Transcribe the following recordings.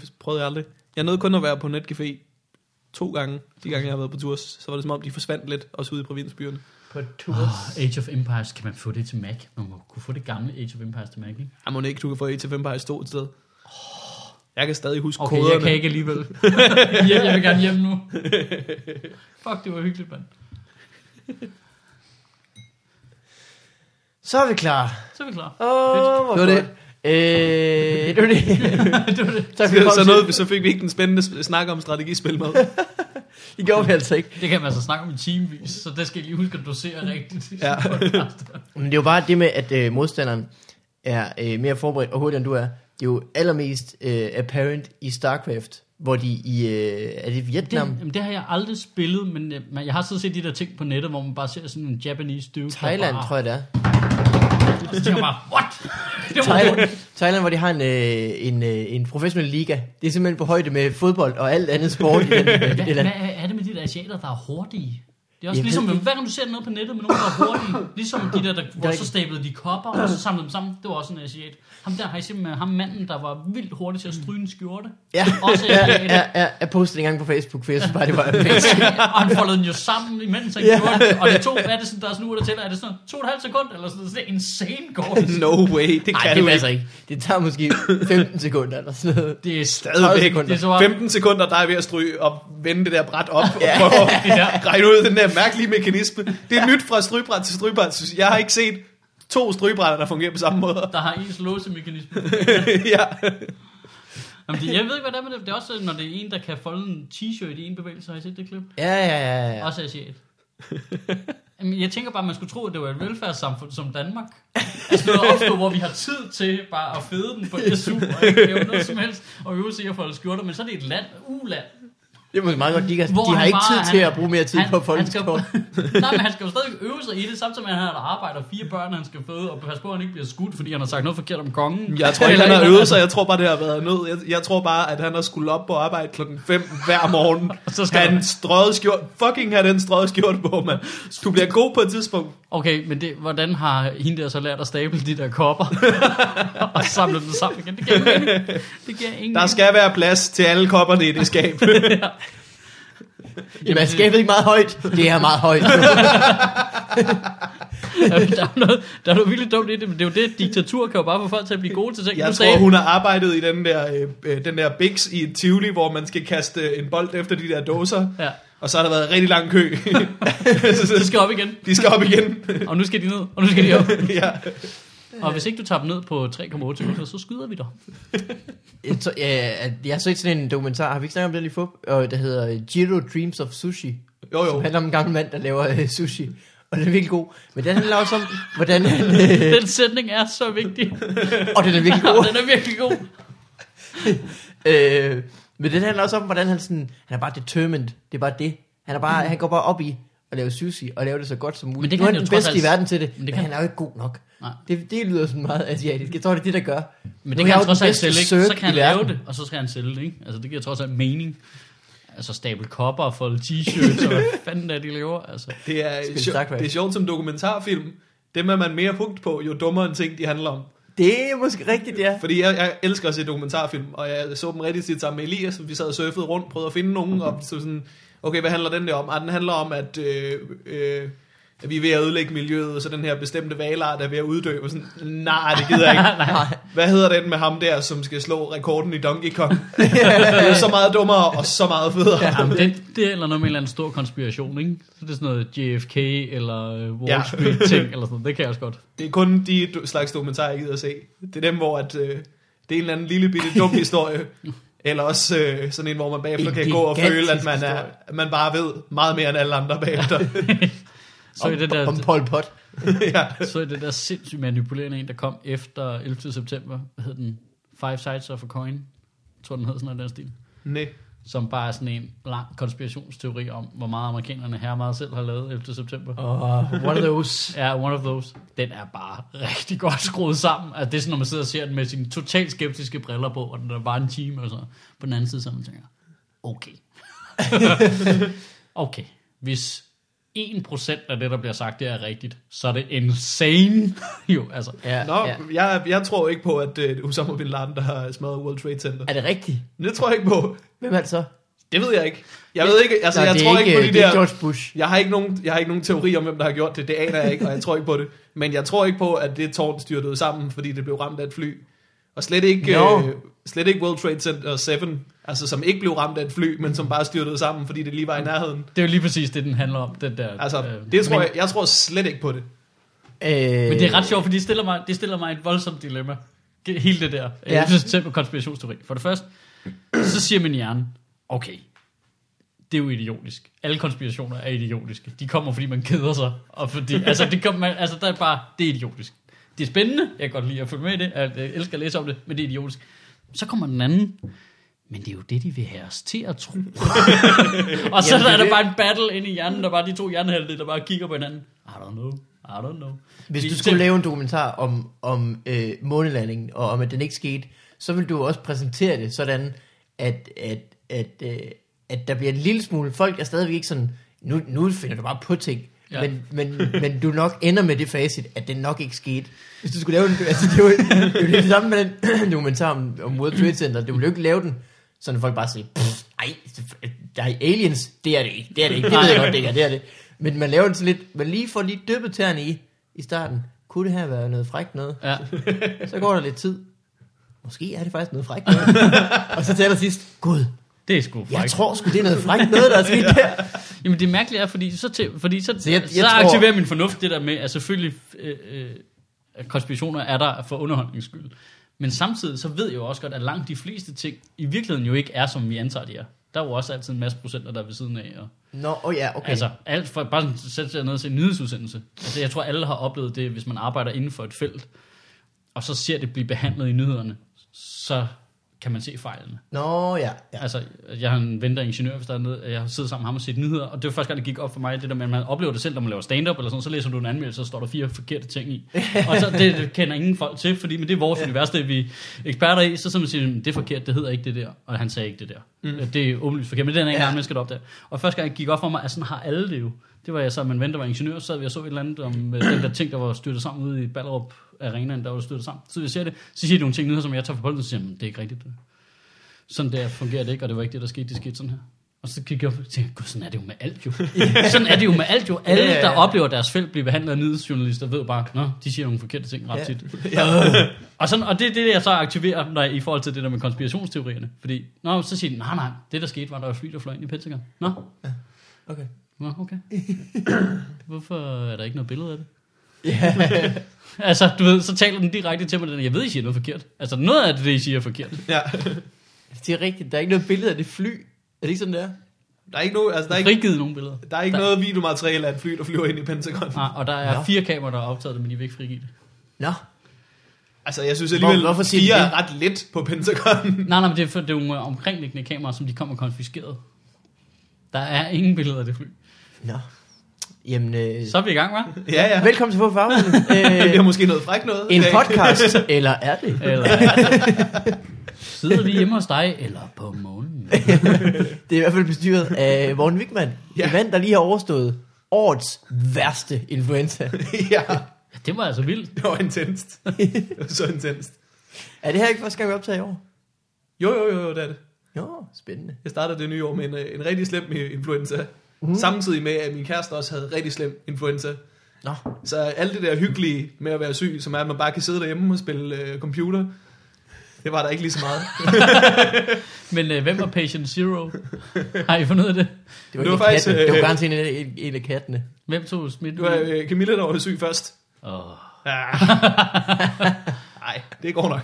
Det, prøvede jeg aldrig. Jeg nåede kun at være på netcafé to gange. De gange, jeg har været på tur, så var det som om, de forsvandt lidt, også ude i provinsbyerne. På tours. Oh, Age of Empires, kan man få det til Mac? Man må kunne få det gamle Age of Empires til Mac, ikke? Jeg må ikke, du kan få Age of Empires 2 et sted. Jeg kan stadig huske Okay, koderne. jeg kan ikke alligevel. jeg, jeg vil gerne hjem nu. Fuck, det var hyggeligt, mand. Så er vi klar. Så er vi klar. Åh, hvor Det var det. Øh, det var det. det var det. Så, så, så noget, så fik vi ikke den spændende snak om strategispil med. Det gjorde vi altså ikke. Det kan man altså snakke om i timevis, så det skal I lige huske at dosere rigtigt. Ja. Men det er jo bare det med, at øh, modstanderen er øh, mere forberedt og hurtigere end du er. Det er jo allermest øh, apparent i StarCraft, hvor de i, øh, er det Det, Vietnam? jamen, det har jeg aldrig spillet, men jeg, men jeg har så set de der ting på nettet, hvor man bare ser sådan en Japanese dude. Thailand, bare, tror jeg det er. Og så tænker jeg bare, what? Det var Thailand, Thailand, hvor de har en, øh, en, øh, en professionel liga. Det er simpelthen på højde med fodbold og alt andet sport i den, øh, Hvad, hvad er det med de der asiater, der er hurtige? Det er også Jeg ligesom, ved det hver gang du ser noget på nettet med nogen, der er hurtige, ligesom de der, der hvor så stablede de kopper, og så samlede dem sammen, det var også en asiat. Ham der har I simpelthen ham manden, der var vildt hurtig til at stryge en skjorte. Ja, Også ja, ja, ja, jeg postede en gang på Facebook, for jeg synes bare, det var amazing. og han foldede den jo sammen, imens han Ja. gjorde det. Og det tog, hvad er det sådan, der er sådan uger, der tæller? Er det sådan to og et halvt sekund, eller sådan noget? Det er insane går det. No way, det kan det du passer ikke. ikke. Det tager måske 15 sekunder eller sådan noget. Det er 30 Stadigvæk. sekunder. Det er så bare, 15 sekunder, der er ved at stryge og vende det der bræt op og prøve at regne ud den der mærkelige mekanisme. Det er nyt fra strygebræt til strygebræt. jeg. Har ikke set to strygebrætter, der fungerer på samme måde. der har ens låsemekanisme. ja. Jamen, det, jeg ved ikke, hvad det er med det. Det er også, når det er en, der kan folde en t-shirt i en bevægelse. Har I set det klip? Ja, ja, ja, ja. Også asiat. Jamen, jeg tænker bare, at man skulle tro, at det var et velfærdssamfund som Danmark. Altså noget opstå, hvor vi har tid til bare at fede den på SU, og ikke lave noget som helst, og øve sig at folde skjorter, men så er det et land, uland, Det er måske meget godt, de, kan, hvor de har han ikke bare, tid til at bruge mere tid han, på han skjort. Nej, men han skal jo stadig øve sig i det, samtidig med, at han har et arbejde og fire børn, han skal føde, og passe på, at han ikke bliver skudt, fordi han har sagt noget forkert om kongen. Jeg tror ikke, han har øvet sig. Jeg tror bare, det har været nød. Jeg, jeg tror bare, at han har skulle op på arbejde klokken 5 hver morgen. så skal Han han- strøget skjort. Fucking have den strøget skjort på, mand. Du bliver god på et tidspunkt. Okay, men det, hvordan har hende der så lært at stable de der kopper? og samle dem sammen igen? Det giver ingen. Det giver ingen Der skal være plads til alle kopperne i det skab. Jamen, er skabet ikke meget højt? Det er meget højt. der, er noget, der er noget virkelig dumt i det, men det er jo det, diktatur kan jo bare få folk til at blive gode til ting. Jeg Nu tror, sagde- hun har arbejdet i den der, øh, øh, den der Bix i et Tivoli, hvor man skal kaste en bold efter de der dåser. Ja, Og så har der været rigtig lang kø. de skal op igen, de skal op igen. og nu skal de ned, og nu skal de op. ja. Og hvis ikke du tager dem ned på 3,8 minutter, så skyder vi dig. Jeg, tror, ja, jeg har set sådan en dokumentar, har vi ikke snakket om det lige få? Og det hedder Jiro Dreams of Sushi. Jo, Som jo. handler om en gammel mand, der laver øh, sushi. Og den er virkelig god. Men den handler også om, hvordan han... Øh, Den sætning er så vigtig. og den er virkelig god. den er virkelig god. øh, men den handler også om, hvordan han sådan... Han er bare determined. Det er bare det. Han, er bare, han går bare op i at lave sushi, og lave det så godt som muligt. Men det nu er kan han han den bedste i verden til det, men det men kan- han er jo ikke god nok. Nej. Det, det lyder sådan meget asiatisk. Jeg tror, det er det, der gør. Men Nu det er kan han jo trods alt sælge, ikke? Så kan han lave det, og så skal han sælge det, ikke? Altså, det giver trods alt mening. Altså, stable kopper og folde t-shirts, og hvad fanden er de laver, altså. Det er, det er sjovt som dokumentarfilm. Dem er man mere pugt på, jo dummere en ting de handler om. Det er måske rigtigt, ja. Fordi jeg, jeg elsker at se dokumentarfilm, og jeg så dem rigtig tit sammen med Elias, vi sad og surfede rundt, prøvede at finde nogen, og så sådan, okay, hvad handler den der om? Ah, den handler om, at, øh, øh, at vi er ved at ødelægge miljøet, så den her bestemte valart er ved at uddø, og sådan, nej, det gider jeg ikke. Hvad hedder den med ham der, som skal slå rekorden i Donkey Kong? det er så meget dummere, og så meget federe. Jamen, det, det er eller noget med en eller anden stor konspiration, ikke? Så det er sådan noget JFK eller øh, Wall Ja. Street ting, eller sådan noget. Det kan jeg også godt. Det er kun de slags dokumentarer, jeg gider at se. Det er dem, hvor at, øh, det er en eller anden lille bitte dum historie, eller også øh, sådan en, hvor man bagefter En kan gå og føle, at man, er, at man bare ved meget mere end alle andre bagefter. Så i det der, Om Pol Pot. ja. så i det der sindssygt manipulerende en, der kom efter 11. september. Hvad hed den? Five Sides of a Coin. Jeg tror, den hed sådan noget i den stil. Nej. Som bare er sådan en lang konspirationsteori om, hvor meget amerikanerne her meget selv har lavet 11. september. Oh, one of those. Ja, one of those. Den er bare rigtig godt skruet sammen. Altså, det er sådan, når man sidder og ser den med sine totalt skeptiske briller på, og den er bare en time, og så på den anden side, så man tænker, okay. okay, hvis 1% af det, der bliver sagt, det er rigtigt, så er det insane. jo, altså. Ja, Nå, ja. jeg, jeg tror ikke på, at uh, Osama Bin Laden, der har smadret World Trade Center. Er det rigtigt? Det tror jeg ikke på. Hvem er det så? Det ved jeg ikke. Jeg ved ikke, altså Nå, jeg tror ikke, på de det er der... George Bush. Jeg har, ikke nogen, jeg har ikke nogen teori om, hvem der har gjort det. Det aner jeg ikke, og jeg tror ikke på det. Men jeg tror ikke på, at det tårn styrtede sammen, fordi det blev ramt af et fly. Og slet ikke, Nå. øh, slet ikke World Trade Center 7, altså som ikke blev ramt af et fly, men som bare styrtede sammen, fordi det lige var i nærheden. Det er jo lige præcis det, den handler om. Den der, Altså, øh, det tror men- jeg, jeg tror slet ikke på det. Øh, Men det er ret sjovt, for det stiller mig, det stiller mig et voldsomt dilemma. Hele det der. Ja. Jeg synes selv på konspirationsteori. For det første, så siger min hjerne, okay, det er jo idiotisk. Alle konspirationer er idiotiske. De kommer, fordi man keder sig. Og fordi, altså, det kommer, altså, der er bare, det er idiotisk. Det er spændende. Jeg kan godt lide at følge med i det. Jeg elsker at læse om det, men det er idiotisk. Så kommer den anden. Men det er jo det, de vil have os til at tro. og så Jamen, er er der det. bare en battle inde i hjernen, der bare de to hjernehalvdele, der bare kigger på hinanden. I don't know. I don't know. Hvis Vi- du skulle lave en dokumentar om, om øh, månelandingen, og om at den ikke skete, så vil du også præsentere det sådan, at, at, at, øh, at der bliver en lille smule, folk er stadigvæk ikke sådan, nu, nu finder du bare på ting, ja. Men, men, men du nok ender med det facit, at det nok ikke skete. Hvis du skulle lave en, altså det er jo, det er jo det samme med den dokumentar om, om World Trade Center, du vil jo ikke lave den, sådan folk bare siger, "Pff, ej, der er aliens, det er det ikke, det er det ikke, det ved jeg godt, det er, det er det. Men man laver den så lidt, man lige får lige dyppet tæerne i, i starten. Kunne det her være noget frækt noget? Ja. Så går der lidt tid. Måske er det faktisk noget frækt noget. og så til allersidst, gud, Det er sgu jeg frækt. tror sgu det er noget frækt noget, der er sket der. Jamen det mærkelige er, fordi så, til, fordi så, Så jeg- jeg, jeg så tror- aktiverer min fornuft det der med, at selvfølgelig øh, øh, at konspirationer er der for underholdningens skyld. Men samtidig så ved jeg jo også godt, at langt de fleste ting i virkeligheden jo ikke er, som vi antager, de er. Der er jo også altid en masse procenter, der er ved siden af. Og, Nå, oh ja, okay. okay. Altså, alt for, bare sådan sætte sig ned og se en nyhedsudsendelse. Altså, jeg tror, alle har oplevet det, hvis man arbejder inden for et felt, og så ser det blive behandlet i nyhederne, så kan man se fejlene. Nå ja, ja. Altså, jeg har en ven, der er ingeniør, hvis der er noget, jeg har siddet sammen med ham og set nyheder, og det var første gang, det gik op for mig, det der med, at man oplever det selv, når man laver stand-up eller sådan, så læser du en anmeldelse, så står der fire forkerte ting i. og så, det, det kender ingen folk til, fordi men det er vores univers, det er vi eksperter i, så simpelthen siger, det er forkert, det hedder ikke det der, og han sagde ikke det der. Mm. Det er åbenlyst forkert, men det er en Ja. ja. anden mennesker, der opdager. Og første gang det gik op for mig, at sådan har alle det jo. Det var jeg så en ven, der var ingeniør, så sad vi og så et eller andet om øh, den der ting, der var styrtet sammen ude i Ballerup Arenaen, der var styrtet sammen. Så vi ser det, så siger de nogle ting nyheder, som jeg tager for bolden, og siger, jeg, "Men det er ikke rigtigt. Sådan der fungerer det ikke, og det var ikke det, der skete, det skete sådan her. Og så gik jeg og tænkte, gud, sådan er det jo med alt jo. sådan er det jo med alt jo. Alle, Ja, ja, ja. der oplever deres felt blive behandlet af nyhedsjournalister, ved bare, nå, de siger nogle forkerte ting ret Ja. tit. og, sådan, og det er det, jeg så aktiverer når jeg, i forhold til det der med konspirationsteorierne. Fordi, nå, så siger de, nej, nej, det der skete, var der var fly, der fløj ind i Pentagon. Nå, Okay. nå, okay. Hvorfor er der ikke noget billede af det? Ja. Altså, du ved, så taler den direkte til mig, den, jeg ved, I siger noget forkert. Altså, noget af det, I siger er forkert. Ja. Det er rigtigt, der er ikke noget billede af det fly. Er det ikke sådan der? Der er ikke, nogen, altså, der er ikke, Frigivet nogle billeder. der er ikke noget videomateriale af et fly, der flyver ind i Pentagon. Ah, og der er Nå. fire kameraer, der har optaget det, men de vil ikke frigive det. Nå, Altså, jeg synes alligevel, Hvor- hvorfor siger fire er ret lidt på Pentagon. Nej, nej, men det er, for, det er jo omkringliggende kameraer, som de kommer konfiskeret. Der er ingen billeder af det fly. nå. Jamen, øh, Så er vi i gang, hva'? ja, ja. velkommen til Få Farven. Det er øh, måske noget frækt noget. en podcast, eller er det? Eller sidder vi hjemme hos dig, eller på månen? Det er i hvert fald bestyret af Morten Wigman. Ja. En mand, der lige har overstået årets værste influenza. ja, Det var altså vildt. det var intenst. Det var så intenst. Er det her ikke første gang, vi optager i år? Jo, jo, jo, jo, det er det. Jo, spændende. Jeg startede det nye år med en, øh, en rigtig slem influenza. Mm. Samtidig med, at min kæreste også havde rigtig slem influenza. Nå, Så alt det der hyggelige med at være syg, som er, at man bare kan sidde derhjemme og spille øh, computer, det var der ikke lige så meget. Men øh, hvem var Patient Zero? Har I fundet ud af det? det var, Det var faktisk, kattene. Det var øh, garanteret en, en, en af kattene. Hvem tog smidt? Det var øh, Camilla, der var syg først. Oh. Ja. Nej, det går nok.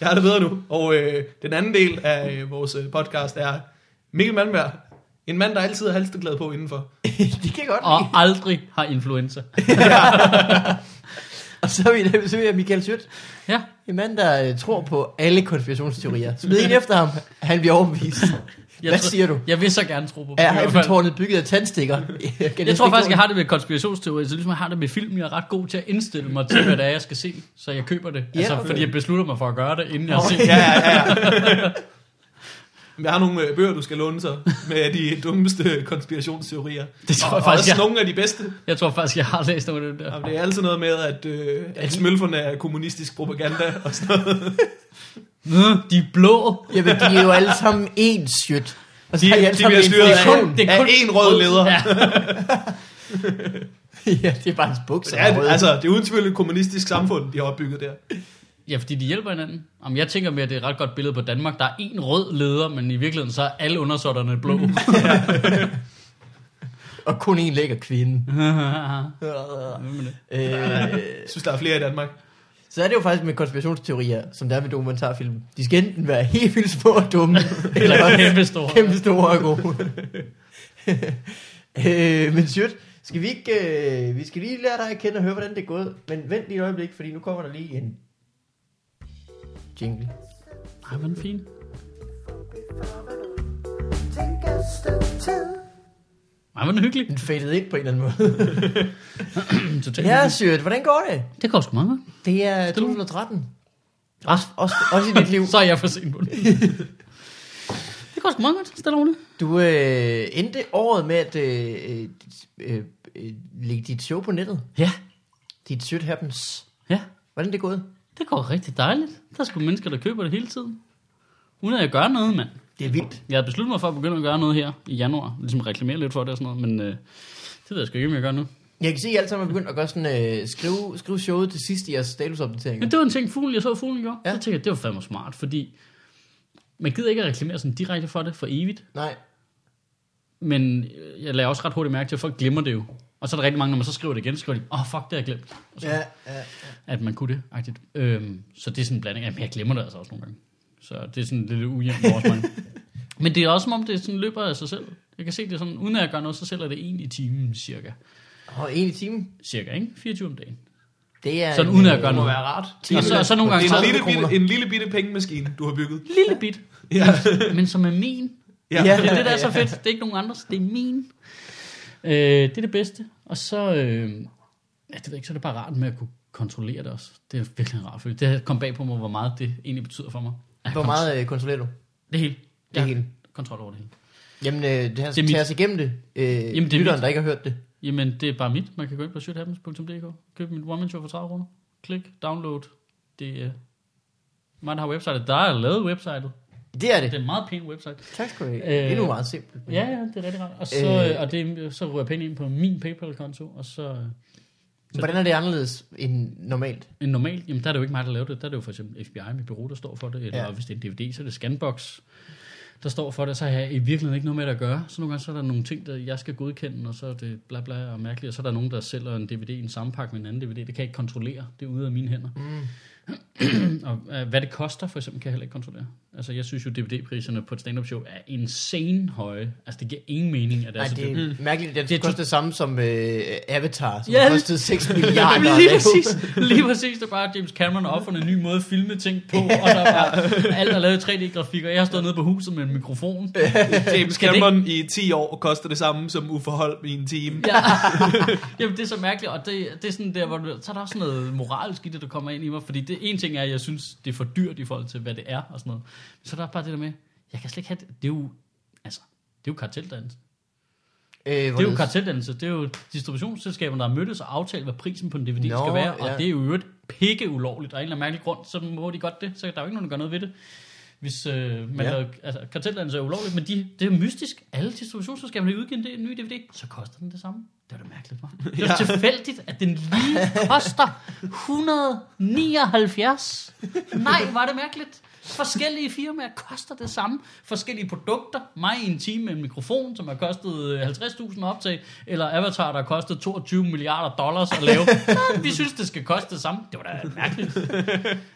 Jeg har det bedre nu. Og øh, den anden del af øh, vores øh, podcast er Mikkel Malmberg. En mand, der altid har halsteglæde på indenfor. de kan godt Og lide. aldrig har influenza. Og så er vi der besøg af Michael Schødt. Ja. En mand, der uh, tror på alle konspirationsteorier. Smid en efter ham. Han bliver overbevist. Jeg Hvad tror- siger du? Jeg vil så gerne tro på dem. Er i hvert fald. Eiffeltårnet bygget af tandstikker? Jeg, Jeg tror faktisk, jeg har det med konspirationsteorier, så ligesom jeg har det med film, jeg er ret god til at indstille mig til, hvad det er, jeg skal se, så jeg køber det. Ja, altså, okay. fordi jeg beslutter mig for at gøre det, inden jeg ser det. Ja, ja, ja. Jeg har nogle øh, bøger, du skal låne så, med de dummeste konspirationsteorier. Det tror jeg og faktisk, også jeg, nogle af de bedste. jeg tror faktisk, jeg har læst nogle af dem der. Jamen, det er altid noget med, at, øh, at smølferne er kommunistisk propaganda og sådan noget. Nå, de er blå. Jamen, de er jo alle sammen ens shit. Og så De- har de alle de sammen bliver styret af-. Det er Af kun en rød leder. Ja. ja, det er bare hans bukser. Der er altså, det er uden tvivl et kommunistisk samfund, de har opbygget der. Ja, fordi de hjælper hinanden. Jamen, jeg tænker mere, at det er et ret godt billede på Danmark. Der er en rød leder, men i virkeligheden så er alle undersåtterne blå. Og kun en lækker kvinde. Er øh, Jeg synes, der er flere i Danmark. så er det jo faktisk med konspirationsteorier, som der er med dokumentarfilm. De skal enten være helt vildt små og dumme, eller Kæmpe store. kæmpe store og gode. øh, men shit, skal vi ikke... Øh, vi skal lige lære dig at kende og høre, hvordan det er gået. Men vent lige et øjeblik, fordi nu kommer der lige en jingle. Ej, hvor den fin. Ej, hvor den hyggelig. Den faded ind på en eller anden måde. Totalt ja, shit, hvordan går det? Det går sgu meget godt. Det er 2013. Også, også, også i dit liv. Så er jeg for sent på det. det går sgu meget godt, stille roligt. Du øh, endte året med at øh, øh, øh, lægge dit show på nettet. Ja, Dit shit happens. ja. Hvordan er det gået? Det går rigtig dejligt. Der er sgu mennesker, der køber det hele tiden. Uden at jeg gør noget, mand. Det er vildt. Jeg havde besluttet mig for at begynde at gøre noget her i januar. Ligesom reklamere lidt for det og sådan noget, men øh, det ved jeg sgu ikke, om jeg gør nu. Jeg kan se, at I alle sammen er begyndt at gøre sådan, øh, skrive, skrive showet til sidst i jeres statusopdateringer. Men det var en ting, fuglen, jeg så fuglen går. Ja. Ja. Så tænkte jeg, det var fandme smart, fordi man gider ikke at reklamere sådan direkte for det for evigt. Nej. Men jeg lader også ret hurtigt mærke til, at folk glemmer det jo. Og så er der rigtig mange, når man så skriver det igen, så skriver de, åh oh, fuck, det har jeg glemt. Og så, Ja, ja. At man kunne det, agtigt. Øhm, så det er sådan en blanding af, men jeg glemmer det altså også nogle gange. Så det er sådan lidt ujævnt mange. Men det er også som om, det sådan løber af sig selv. Jeg kan se det sådan, uden at jeg gør noget, så selv er det en i timen cirka. Og en i timen. Cirka, ikke? 24 om dagen. Det er Sådan en, uden at gøre Det må noget. være rart. Og så, og så nogle gange En så, lille, kroner. bitte, en lille bitte pengemaskine, du har bygget. lille bit, Ja. men som er min. Ja. Ja. Det er det, der er så fedt. Det er ikke nogen andres, det er min. Øh, det er det bedste. Og så, øh, ja, det ved jeg ikke, så er det bare rart med at kunne kontrollere det også. Det er virkelig en rar følelse. Det kom bag på mig, hvor meget det egentlig betyder for mig. Hvor meget øh, kontrollerer du? Det hele. Det hele. Kontrol over det hele. Jamen, øh, det her, Det er mit. tag os igennem det. Øh, Jamen, det er lytteren, mit. der ikke har hørt det. Jamen, det er bare mit. Man kan gå ind på shithappens.dk, købe mit one man show for 30 kroner. Klik, download. Det er mig, der har websitet. Der er lavet websitet. Det er det. Det er en meget pæn website. Tak skal du have. Øh, det er nu meget simpelt. Ja, ja, det er rigtig rart. Og så, Øh. øh, og det, så rører penge ind på min PayPal-konto, og så... Så Hvordan er det anderledes end normalt? En normal, jamen der er det jo ikke mig, der laver det. Der er det jo for eksempel FBI med bureau, der står for det. Eller ja. hvis det er en DVD, så er det Scanbox, der står for det. Så har jeg i virkeligheden ikke noget med det at gøre. Så nogle gange så er der nogle ting, der jeg skal godkende, og så er det bla bla og mærkeligt. Og så er der nogen, der sælger en DVD i en sammenpakke med en anden DVD. Det kan jeg ikke kontrollere. Det er ude af mine hænder. Mm. og øh, hvad det koster, for eksempel, kan jeg heller ikke kontrollere. Altså, jeg synes jo, DVD-priserne på et stand-up show er insane høje. Altså, det giver ingen mening, at det er Nej, så det er mærkeligt. Det, Det er det koster det samme som øh, Avatar, som Ja. ja. kostede 6 milliarder. Lige præcis. Lige præcis. Det er bare, James Cameron har opfundet en ny måde at filme ting på, og der er bare alt er lavet i 3D-grafik, og jeg har stået nede på huset med en mikrofon. James Skal det Cameron i 10 år koster det samme som uforhold i en time. Ja. Jamen, det er så mærkeligt, og det, det er sådan der, hvor du, så er der også noget moralsk i det, der kommer ind i mig, fordi det en ting er, at jeg synes, det er for dyrt i forhold til, hvad det er, og sådan noget. Så er der bare det der med, jeg kan slet ikke have det. Det er jo, altså, det er jo karteldannelse. Øh, Det er jo karteldannelse. Det er jo distributionsselskaberne, der har mødtes og aftalt, hvad prisen på en DVD Nå, skal være, og ja. det er jo øvrigt pikke ulovligt. Og af en eller anden mærkelig grund, så må de godt det. Så der er jo ikke nogen, der gør noget ved det. Hvis øh, man Ja. laver, altså, karteldannelse er ulovligt, men de, det er mystisk. Alle distributionsselskaberne har udgivet en ny DVD, så koster den det samme. Det er da mærkeligt, hva'? Det er ja. tilfældigt, at den lige koster 179. Nej, var det mærkeligt. Forskellige firmaer koster det samme. Forskellige produkter. Mig i en time med en mikrofon, som har kostet øh, 50.000 optag. Eller Avatar, der har kostet 22 milliarder dollars at lave. Ja, vi synes, det skal koste det samme. Det var da mærkeligt.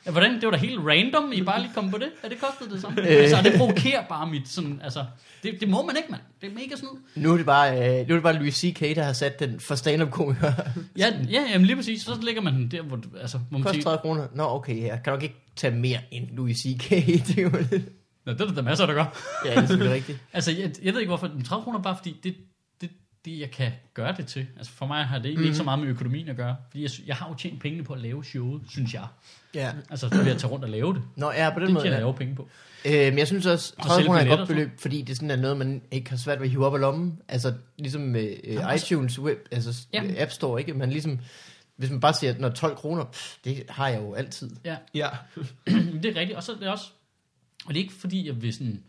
Ja, Hvordan? Det var da helt random, I bare lige kom på det. Er det kostet det samme? Altså, det provokerer bare mit sådan, altså, det, det må man ikke, mand. Det er mega snyd. Nu er det bare, øh, nu er det bare Louis C.K., der har sat den for stand-up-komikere. Ja, ja jamen lige præcis. Så lægger man den der, hvor, altså, hvor man siger, 30 kroner. Nå, okay, jeg kan nok ikke tage mere end Louis C.K. det er jo lidt... Nå, det er der masser, der gør. Ja, det er selvfølgelig rigtigt. Altså, jeg, jeg ved ikke hvorfor, men 30 kroner bare fordi, det, det, det, jeg kan gøre det til. Altså for mig har det egentlig mm. ikke så meget med økonomien at gøre. Fordi jeg, jeg har jo tjent pengene på at lave showet, synes jeg. Ja. Altså ved at tage rundt og lave det. Nå, ja, på den Det måde. tjener Ja. jeg jo penge på. Øh, men jeg synes også, Og 30 sælge kroner er et godt beløb, fordi det sådan er noget, man ikke har svært ved at hive op af lommen. Altså, ligesom med øh, Jamen, altså- iTunes web, altså Ja. ja. App Store, ikke? Man ligesom, hvis man bare siger, når 12 kroner, pff, det har jeg jo altid. Ja, Ja. det er rigtigt. Og så er det også, og det er ikke fordi, jeg vil sådan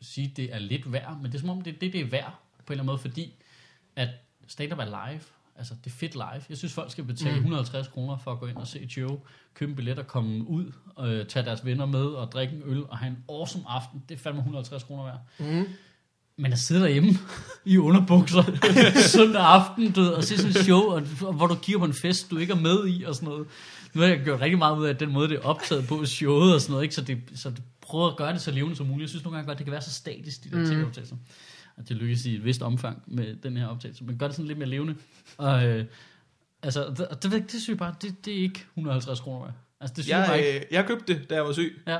sige, at det er lidt værd, men det er som om, det er det, det er værd på en eller anden måde, fordi at stand-up er live. Altså, det er fedt live. Jeg synes, folk skal betale mm. 150 kroner for at gå ind og se et show, købe en billet og komme ud, og øh, tage deres venner med og drikke en øl og have en awesome aften. Det er fandme 150 kroner værd. Mm. Men at sidde derhjemme i underbukser søndag aften, du ved, og se sådan et show, og, og hvor du kigger på en fest, du ikke er med i, og sådan noget. Nu har jeg gjort rigtig meget ud af den måde, det er optaget på showet og sådan noget, ikke? Så, det, så det prøver at gøre det så levende som muligt. Jeg synes nogle gange godt, det kan være så statisk, de der Mm. tv-optagelser. Og det lykkes i et vist omfang med den her optagelse. Men gør det sådan lidt mere levende. Og øh, altså, det, det, det, det synes jeg bare, det, det er ikke 150 kroner værd. Altså, det synes jeg, bare Jeg, ikke. øh, jeg købte det, da jeg var syg. Ja.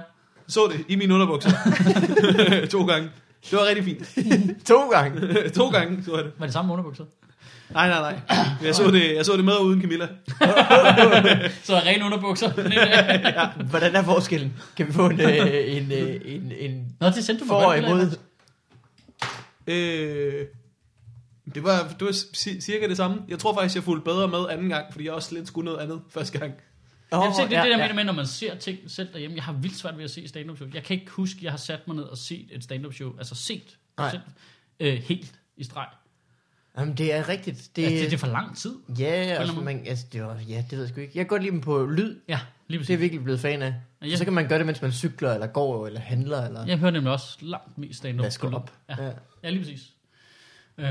Så det i mine underbukser. to gange. Det var rigtig fint. To gange. to gange så jeg det. Var det samme underbukser? Nej, nej, nej. Jeg så det, jeg så det med og uden Camilla. Så er rene underbukser. Hvordan er forskellen? Kan vi få en, øh, en, øh, en, en Nå, det sendte du mig. for og af, imod? Øh, det var, det var ci- cirka det samme. Jeg tror faktisk, jeg fulgte bedre med anden gang, fordi jeg også lidt skulle noget andet første gang. Oh, Jamen, se, det er det der med, med, når man ser ting selv derhjemme. Jeg har vildt svært ved at se stand-up show. Jeg kan ikke huske, at jeg har sat mig ned og set et stand-up show. Altså set Nej. selv, øh, helt i streg. Jamen, det er rigtigt. Det, altså, det, det er for lang tid. ja, altså, man, altså, det var, ja, det ved jeg sgu ikke. Jeg kan godt lide dem på lyd. Ja, lige Det er præcis. jeg virkelig blevet fan af. Ja, Så kan man gøre det, mens man cykler, eller går, eller handler, eller Jeg hører nemlig også langt mest stand-up. vasker op. Ja, Ja. ja lige præcis. Øh,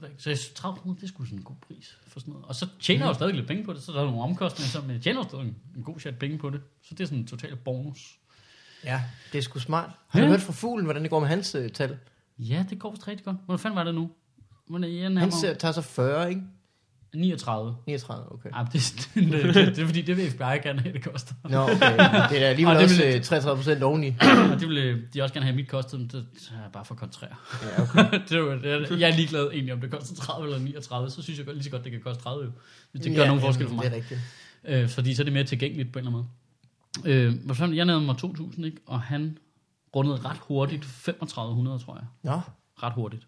det ikke. Så jeg synes, 30 kroner, det er sgu sådan en god pris for sådan noget. Og så tjener jeg jo stadig lidt penge på det, så der er nogle omkostninger, så- men jeg tjener jo stadig en, en god chat penge på det. Så det er sådan en total bonus. ja, det er sgu smart. Har du hørt fra fuglen, hvordan det går med hans uh, tal? Ja, det går rigtig godt. Hvordan fanden var det nu? Hvordan er jeg Han ser, tager så 40, ikke? 39. 39, okay. Ej, det, det, det, det, det, er fordi, det vil FBI gerne have, det koster. Nå, okay. Det er da alligevel Og også vil- øh, 33 procent oveni. Og det vil øh, de også gerne have mit kostet, men det er bare for kontrær. Ja, okay. det er, jo- det jeg er ligeglad egentlig, om det koster 30 eller 39, så synes jeg godt, lige så godt, det kan koste 30 jo. Hvis det gør ja, nogen forskel for mig. Det er rigtigt. Øh, fordi så er det mere tilgængeligt på en eller anden måde. Øh, jeg nærmede mig 2.000, ikke? og han rundede ret hurtigt 3500, tror jeg. Nå, Ret hurtigt.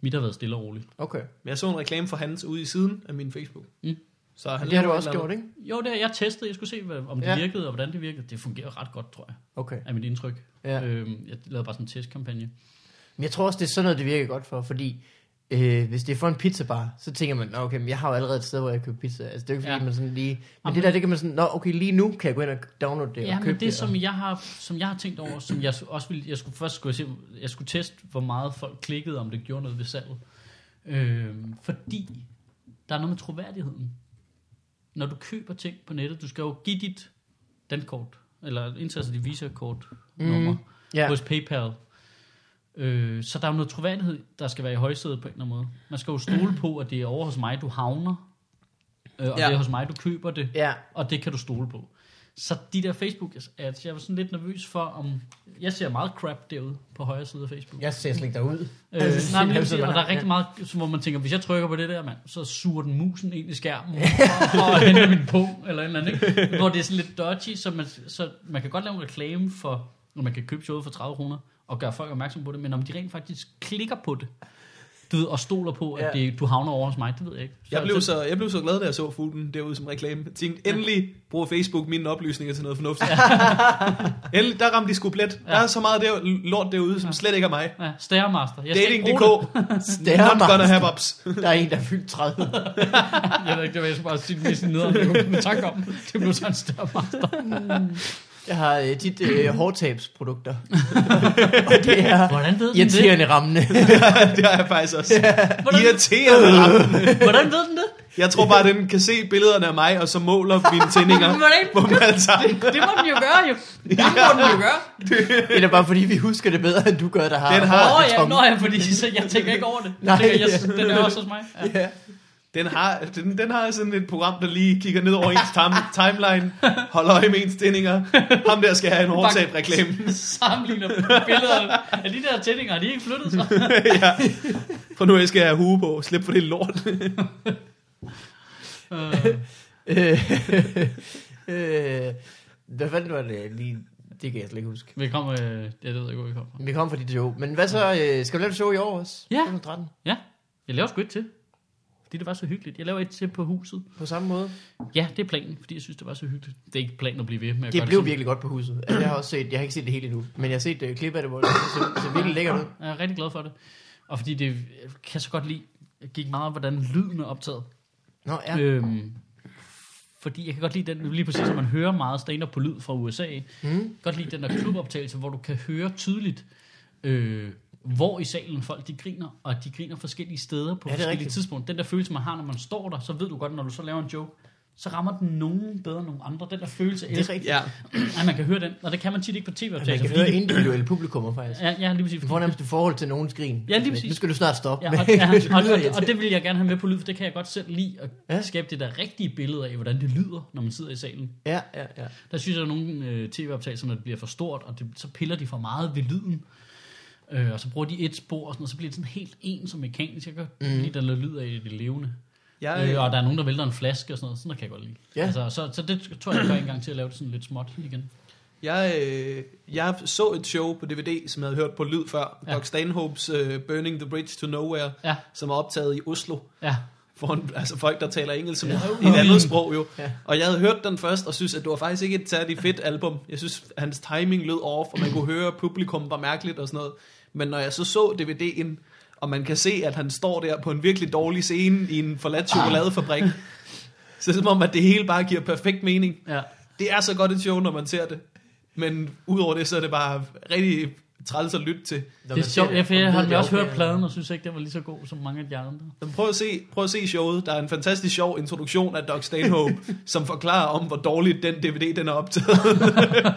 Mit har været stille og roligt. okay. Men jeg så en reklame for hans ude i siden af min Facebook. Mm. Så han Det har du også gjort, ikke? Jo, det, er- jeg testede, jeg skulle se, hvad, om det Ja. virkede, og hvordan det virkede. Det fungerer ret godt, tror jeg, Okay. er mit indtryk. Ja. Øhm, jeg lavede bare sådan en testkampagne. Men jeg tror også, det er sådan noget, det virker godt for, fordi øh, hvis det er for en pizzabar, så tænker man, "Nå, okay, men jeg har jo allerede et sted, hvor jeg køber pizza. Altså, det er jo ikke, fordi Ja. ja. man sådan lige... Men Jamen, det der, det kan man sådan, nå, okay, lige nu kan jeg gå ind og downloade det Ja, og købe det, det. som jeg har, som jeg har tænkt over, som jeg også ville, jeg skulle først skulle se, jeg skulle teste, hvor meget folk klikkede, om det gjorde noget ved salget. Øhm, fordi der er noget med troværdigheden. Når du køber ting på nettet, du skal jo give dit dankort, eller indtaste dit Visa-kort nummer Mhm. Ja. hos PayPal. Øh, så der er jo noget troværdighed, der skal være i højsædet på en eller anden måde. Man skal jo stole på, at det er over hos mig, du havner, øh, og Ja. det er hos mig, du køber det Ja, og det kan du stole på. Så de der Facebook ads, jeg var sådan lidt nervøs for, om... Jeg ser meget crap derude på højre side af Facebook. jeg ser slet ikke derud. Øh, Altså, nej, men er sådan, og der er ja. rigtig meget, hvor man tænker, hvis jeg trykker på det der, mand, så suger den musen ind i skærmen og, og henter min punkt, eller en eller anden, ikke? Hvor det er sådan lidt dodgy, så man, så man kan godt lave en reklame for, når man kan købe showet for 30 kroner, og gøre folk opmærksom på det, men om de rent faktisk klikker på det, du ved, og stoler på, at Ja. det, du havner over hos mig, det ved jeg ikke. Jeg blev, så, jeg blev så glad, da jeg så fuglen derude som reklame. Jeg tænkte, endelig bruger Facebook mine oplysninger til noget fornuftigt. endelig, der ramte de sku plet. Der er så meget der, lort derude, som slet ikke er mig. Ja, Stairmaster. Jeg Dating.dk. Not gonna have ups. Der er en, der er fyldt 30. Jeg ved ikke, det var jeg skulle bare sige det mest nederen, jeg kunne med tanke om. Det blev så en Stairmaster. Jeg har øh, tit øh, hårtabsprodukter. og det er Hvordan ved den det? irriterende rammende. det har jeg faktisk også. Irriterende ramme. Hvordan ved den det? Jeg tror bare, den kan se billederne af mig, og så måler mine tændinger Hvordan? på dem alle sammen. Det må den jo gøre, jo. Det må den jo gøre. det er bare fordi, vi husker det bedre, end du gør, der har Den har- oh, i ja, nå ja, fordi så jeg tænker ikke over det. Nej, Nej, tænker, jeg, ja. den er også hos mig. Ja. Ja. Den har, den, den har sådan et program, der lige kigger ned over ens time, timeline, holder øje med ens tændinger. Ham der skal have en hårdtab reklame. Sammenligner billeder af de der tændinger, de ikke flyttet sig? ja. For nu skal jeg have hue på. Slip for det lort. Øh, Øh, hvad fanden var det lige? Det kan jeg slet ikke huske. vi kommer, øh, ja, det ved jeg ikke, hvor vi kommer fra. Vi kom fra dit show. Men hvad så? Øh, skal du lave et show i år også? Ja. 2013. Ja, jeg laver sgu et til. Fordi det var så hyggeligt. Jeg laver et til på huset. På samme måde. Ja, det er planen, fordi jeg synes, det var så hyggeligt. Det er ikke planen at blive ved med at Det gøre blev sådan. virkelig godt på huset. Altså, jeg har også set, jeg har ikke set det hele endnu, men jeg har set uh, klip af det, hvor det ser, ser virkelig lækkert ud. Jeg er rigtig glad for det. Og fordi det jeg kan så godt lide, jeg gik meget op, hvordan lyden er optaget. Nå. Ja. Øhm, fordi jeg kan godt lide den, lige præcis som man hører meget stand på lyd fra USA. Mm. godt lide den der kluboptagelse, hvor du kan høre tydeligt, øh, hvor i salen folk de griner, og de griner forskellige steder på Ja, ja, det forskellige rigtigt. tidspunkter. Den der følelse, man har, når man står der, så ved du godt, når du så laver en joke, så rammer den nogen bedre end nogen andre. Den der følelse, Det er. Ja. at man kan høre den, og det kan man tit ikke på Man tv-optagelser. kan høre individuelle publikummer, faktisk. Ja, ja, lige præcis. Du får nærmest et forhold til nogens grin. Ja, lige præcis. Nu skal du snart stoppe. Ja, og, ja, og, og, og, irriterende. det vil jeg gerne have med på lyd, for det kan jeg godt selv lide, at Ja. ja. skabe det der rigtige billede af, hvordan det lyder, når man sidder i salen. Ja, ja, ja. Der synes jeg, at nogle øh, tv-optagelser, når det bliver for stort, og det, så piller de for meget ved lyden. Øh, og så bruger de et spor, og, sådan, og så bliver det sådan helt en som mekanisk. Jeg kan mm. lide der lyd af det levende. Jeg, Øh, og der er nogen, der vælter en flaske og sådan noget. Sådan noget kan jeg godt lide. Ja. Altså, så, så det tror jeg, jeg gør en gang til at lave det sådan lidt småt igen. Jeg, øh, jeg så et show på DVD, som jeg havde hørt på lyd før. Ja. Doc Stanhopes uh, Burning the Bridge to Nowhere, Ja, som er optaget i Oslo. ja. Foran altså folk, der taler engelsk som Ja. et andet sprog jo. Ja. Og jeg havde hørt den først, og synes, at det var faktisk ikke et særligt fedt album. Jeg synes, hans timing lød off, og man kunne høre, at publikum var mærkeligt og sådan noget. Men når jeg så så DVD'en, og man kan se, at han står der på en virkelig dårlig scene i en forladt chokoladefabrik, så er det som om, at det hele bare giver perfekt mening. ja. Det er så godt et show, når man ser det. Men udover det, så er det bare rigtig træls at lytte til. Det er sjovt, ja, for jeg har også okay. hørt pladen, og synes ikke, det var lige så god som mange af de andre. Men prøv at, se, prøv at se showet. Der er en fantastisk sjov introduktion af Doc Stanhope, som forklarer om, hvor dårligt den DVD den er optaget.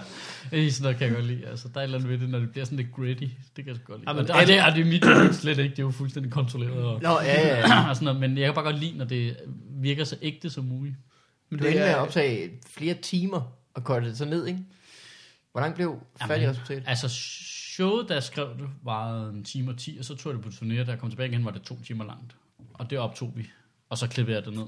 Øh, sådan noget kan jeg godt lide. Altså, der er et eller andet ved det, når det bliver sådan lidt gritty. Det kan jeg sgu godt lide. Jamen, og, det, er, det er mit det slet ikke. Det er jo fuldstændig kontrolleret. Og, Nå, ja, ja. ja. og sådan noget, men jeg kan bare godt lide, når det virker så ægte som muligt. Men Det endte med er- at optage flere timer og korte det så ned, ikke? Hvor langt blev færdig resultat? Altså, showet, der skrev det, var en time og 10, og så tog jeg det på turné, da jeg kom tilbage igen, var det to timer langt. Og det optog vi, og så klippede jeg det ned.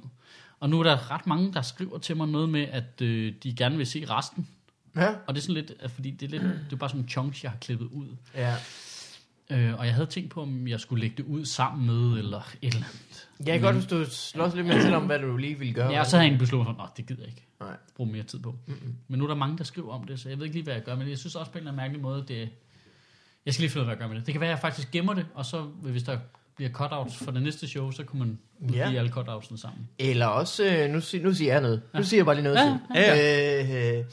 Og nu er der ret mange, der skriver til mig noget med, at øh, de gerne vil se resten. Ja. Og det er sådan lidt, at fordi det er, lidt, det er bare sådan en chunks, jeg har klippet ud. Ja. Øh, og jeg havde tænkt på, om jeg skulle lægge det ud sammen med, eller et eller andet. Jeg kan godt, hvis du slås lidt mere til om, hvad du lige ville gøre. Ja, og så havde jeg besluttet mig for, at det gider jeg ikke Nej. bruge mere tid på. Mm-mm. Men nu er der mange, der skriver om det, så jeg ved ikke lige, hvad jeg gør. Men jeg synes også på en eller anden mærkelig måde, det jeg skal lige finde ud af, hvad jeg gør med det. Det kan være, at jeg faktisk gemmer det, og så hvis der bliver cutouts for det næste show, så kunne man Ja. alle cutoutsene sammen. Eller også, øh, nu, sig, nu siger jeg noget. Nu Ja. siger jeg bare lige noget. Ja, til. ja. Øh, øh,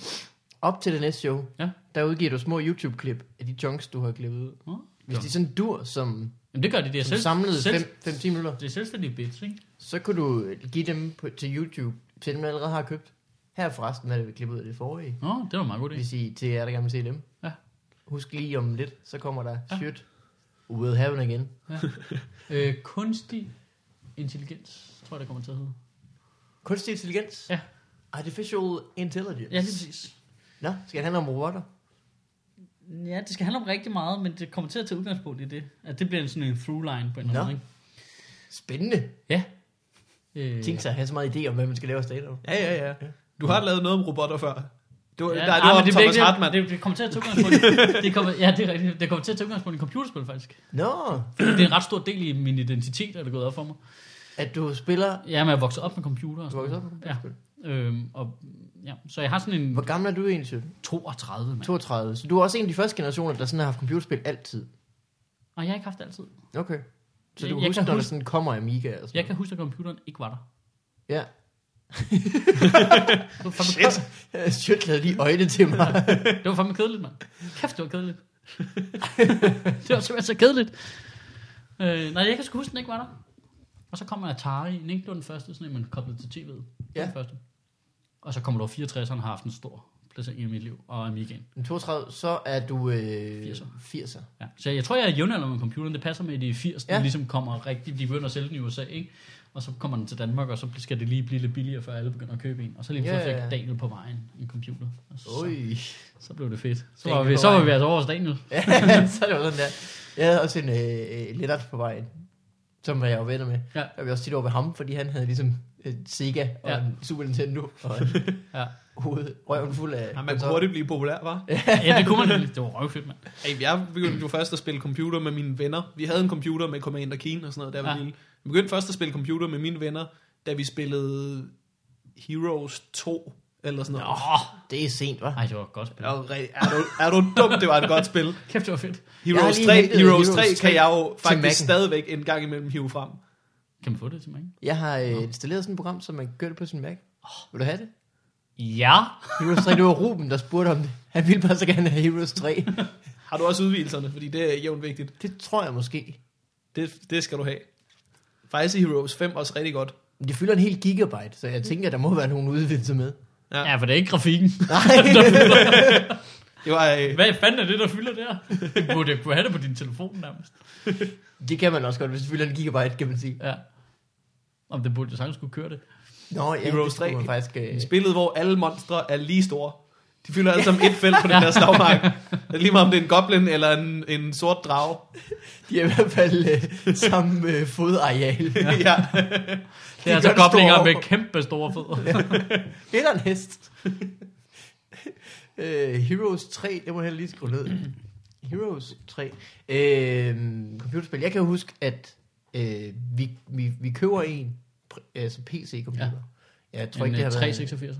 op til det næste show, Ja. der udgiver du små YouTube-klip af de chunks, du har klippet ud. Nå, Hvis de sådan dur som, Jamen det gør de, det er selv, samlede selv, 5-10 minutter, det er selvstændige bits, ikke? så kunne du give dem på, til YouTube, til dem, der allerede har købt. Her forresten er det, vi klippet ud af det forrige. Nå, det var meget god idé. Hvis I til jer, der gerne vil se dem. Ja. Husk lige om lidt, så kommer der Ja. ja. shit. We'll have it again. Øh, kunstig intelligens, tror jeg, det kommer til at hedde. Kunstig intelligens? Ja. Artificial intelligence. Ja, lige præcis. Nå, skal det handle om robotter? Ja, det skal handle om rigtig meget, men det kommer til at tage udgangspunkt i det. At det bliver en sådan en through line på en eller anden måde, Spændende. ikke? Øh, Tænk sig at have så meget idé om, hvad man skal lave af stand Ja, ja, ja. Du har lavet noget om robotter før. Du, ja, Ja, der, det ah, var men om det, Thomas det, Hartmann. det, det, kommer til at tage udgangspunkt det kommer, Ja, det er rigtigt. Det kommer til at tage udgangspunkt i computerspil, faktisk. Nå, Fordi det er en ret stor del i min identitet, er det gået op for mig. at du spiller... Ja, men jeg vokset op med computer. Og Du vokset op med Ja. Øhm, og, ja, så jeg har sådan en Hvor gammel er du egentlig, Sødt? 32, mand. 32. Så du er også en af de første generationer, der sådan har haft computerspil altid. Og jeg har ikke haft det altid. Okay. Så du jeg husker, kan når der huske- sådan kommer Amiga og sådan Jeg kan huske, at computeren ikke var der. Ja. Det var fandme, Shit. Sødt lavede lige øjne til mig. det var fandme kedeligt, mand. Kæft, det var kedeligt. det var simpelthen så kedeligt. Øh, nej, jeg kan sgu huske, at den ikke var der. Og så kommer Atari, ikke? Det var den første, sådan en, man koblede til tv'et. Det var Ja. Den første. Og så kommer der 64'eren, har haft en stor placering i mit liv, og Amigaen. Men 32, så er du øh, 80'er. 80'er. Ja. Så jeg tror, jeg er jævnalder med computeren. Det passer med, at de 80'erne Ja. ja. ligesom kommer rigtig, de begynder at sælge den i USA, ikke? Og så kommer den til Danmark, og så skal det lige blive lidt billigere, før alle begynder at købe en. Og så lige så fik ja. Daniel på vejen en computer. Og så, så blev det fedt. Så Daniel var vi, så var vi altså over hos Daniel. Ja, så det jo sådan der. Jeg havde også en øh, Lennart på vejen, som jeg var venner med. Ja. Jeg var også tit over ved ham, fordi han havde ligesom et Sega og Ja. en Super Nintendo og en Ja. hoved, røven fuld af... Ja, man kunne hurtigt blive populær, var. ja, det kunne man nemlig. Det var røvfedt, mand. Hey, jeg begyndte jo først at spille computer med mine venner. Vi havde en computer med Commander Keen og sådan noget, der var ja. lille. Jeg begyndte først at spille computer med mine venner, da vi spillede Heroes 2, eller sådan noget. Åh, Det er sent, hva'? ej, det var et godt spil. Er, du, er, du, er du dum? Det var et godt spil. Kæft, det var fedt. Heroes lige 3, hentet Heroes Heroes 3 3 kan jeg jo faktisk stadigvæk en gang imellem hive frem. Kan man få det til mig? Jeg har øh, installeret sådan et program, så man kan gøre det på sin Mac. Vil du have det? Ja. Heroes 3, det var Ruben, der spurgte om det. Han ville bare så gerne have Heroes 3. Har du også udvidelserne? Fordi det er jævnt vigtigt. Det tror jeg måske. Det, det skal du have. Faktisk er Heroes 5 også rigtig godt. Det fylder en hel gigabyte, så jeg tænker, der må være nogle udvidelser med. Ja. Ja, for det er ikke grafikken. Nej, Det var, øh, Hvad fanden er det, der fylder der? Du burde kunne have det på din telefon nærmest. det kan man også godt, hvis det fylder en gigabyte, kan man sige. Ja. Om det burde jo sagtens kunne køre det. Nå, ja, Heroes det skulle 3. man faktisk... Øh, spillet, hvor alle monstre er lige store. De fylder alle sammen et felt på den der slagmark. Det er lige meget om det er en goblin eller en, en sort drage. de er i hvert fald øh, samme øh, fodareal. ja. Det er gør altså det goblinger med kæmpe store fødder. Eller en hest. uh, Heroes 3, det må jeg lige skrive ned. Heroes 3. Uh, computerspil. Jeg kan jo huske, at uh, vi, vi, vi køber en altså PC-computer. Ja. Jeg tror en ikke, det øh, har været...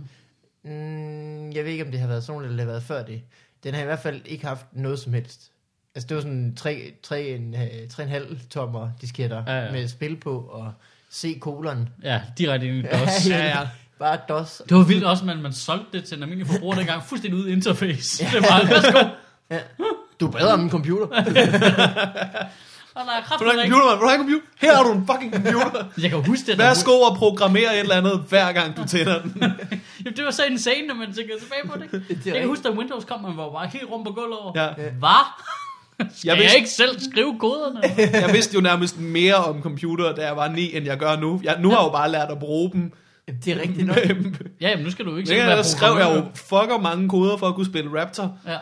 386. Mm, jeg ved ikke, om det har været sådan, eller det har været før det. Den har i hvert fald ikke haft noget som helst. Altså, det var sådan 3, 3, en, øh, 3,5 tommer disketter Ja, ja, ja. ja. med spil på og C kolon. Ja, direkte ind i Ja, DOS. Ja, ja. Bare DOS. Det var vildt også, at man solgte det til en almindelig forbruger dengang. Fuldstændig ude interface. Det var værsgo. Ja. Du er bedre om en computer. Og der er kraft, Vil du have en computer, mand? Vil du have en computer? Her har du en fucking computer. Jeg kan jo huske det. der- Værsgo og programmere et eller andet, hver gang du tænder den. Jamen, det var så insane, når man tænker tilbage på det. Det Jeg kan huske, da Windows kom, man var bare helt rundt på gulvet over. Ja. Hvad? Skal jeg, vidste- jeg ikke selv skrive koderne? Jeg vidste jo nærmest mere om computer, da jeg var 9, end jeg gør nu. Jeg, nu har jeg jo bare lært at bruge dem. Det er rigtigt nok. Ja, jamen, nu skal du ikke Dengang være der skrev jeg jo fucker mange koder for at kunne spille Raptor. Ja.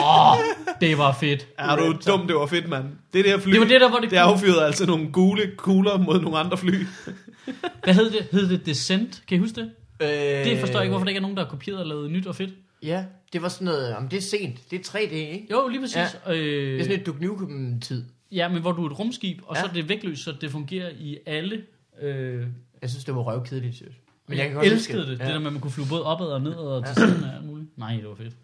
Åh, det var fedt. Er du dum, det var fedt, mand. Det der fly, Det var det der, hvor det det affyrede altså nogle gule kugler mod nogle andre fly. Hvad hed det? Hed det Descent? Kan I huske det? Øh, Det forstår jeg ikke, hvorfor der ikke er nogen, der har kopieret og lavet nyt og fedt. Ja, det var sådan noget, om det er sent. Det er 3D, ikke? Jo, lige præcis. Ja. Det er Øh, sådan et Duke Nukem-tid. ja, men hvor du er et rumskib, og ja. så er det vægtløst, så det fungerer i alle... Øh, Jeg synes, det var røvkedeligt, synes. Men jeg, jeg elskede det. Ja. Det der med, at man kunne flyve både opad og nedad og til Ja. siden af alt muligt. Nej, det var fedt.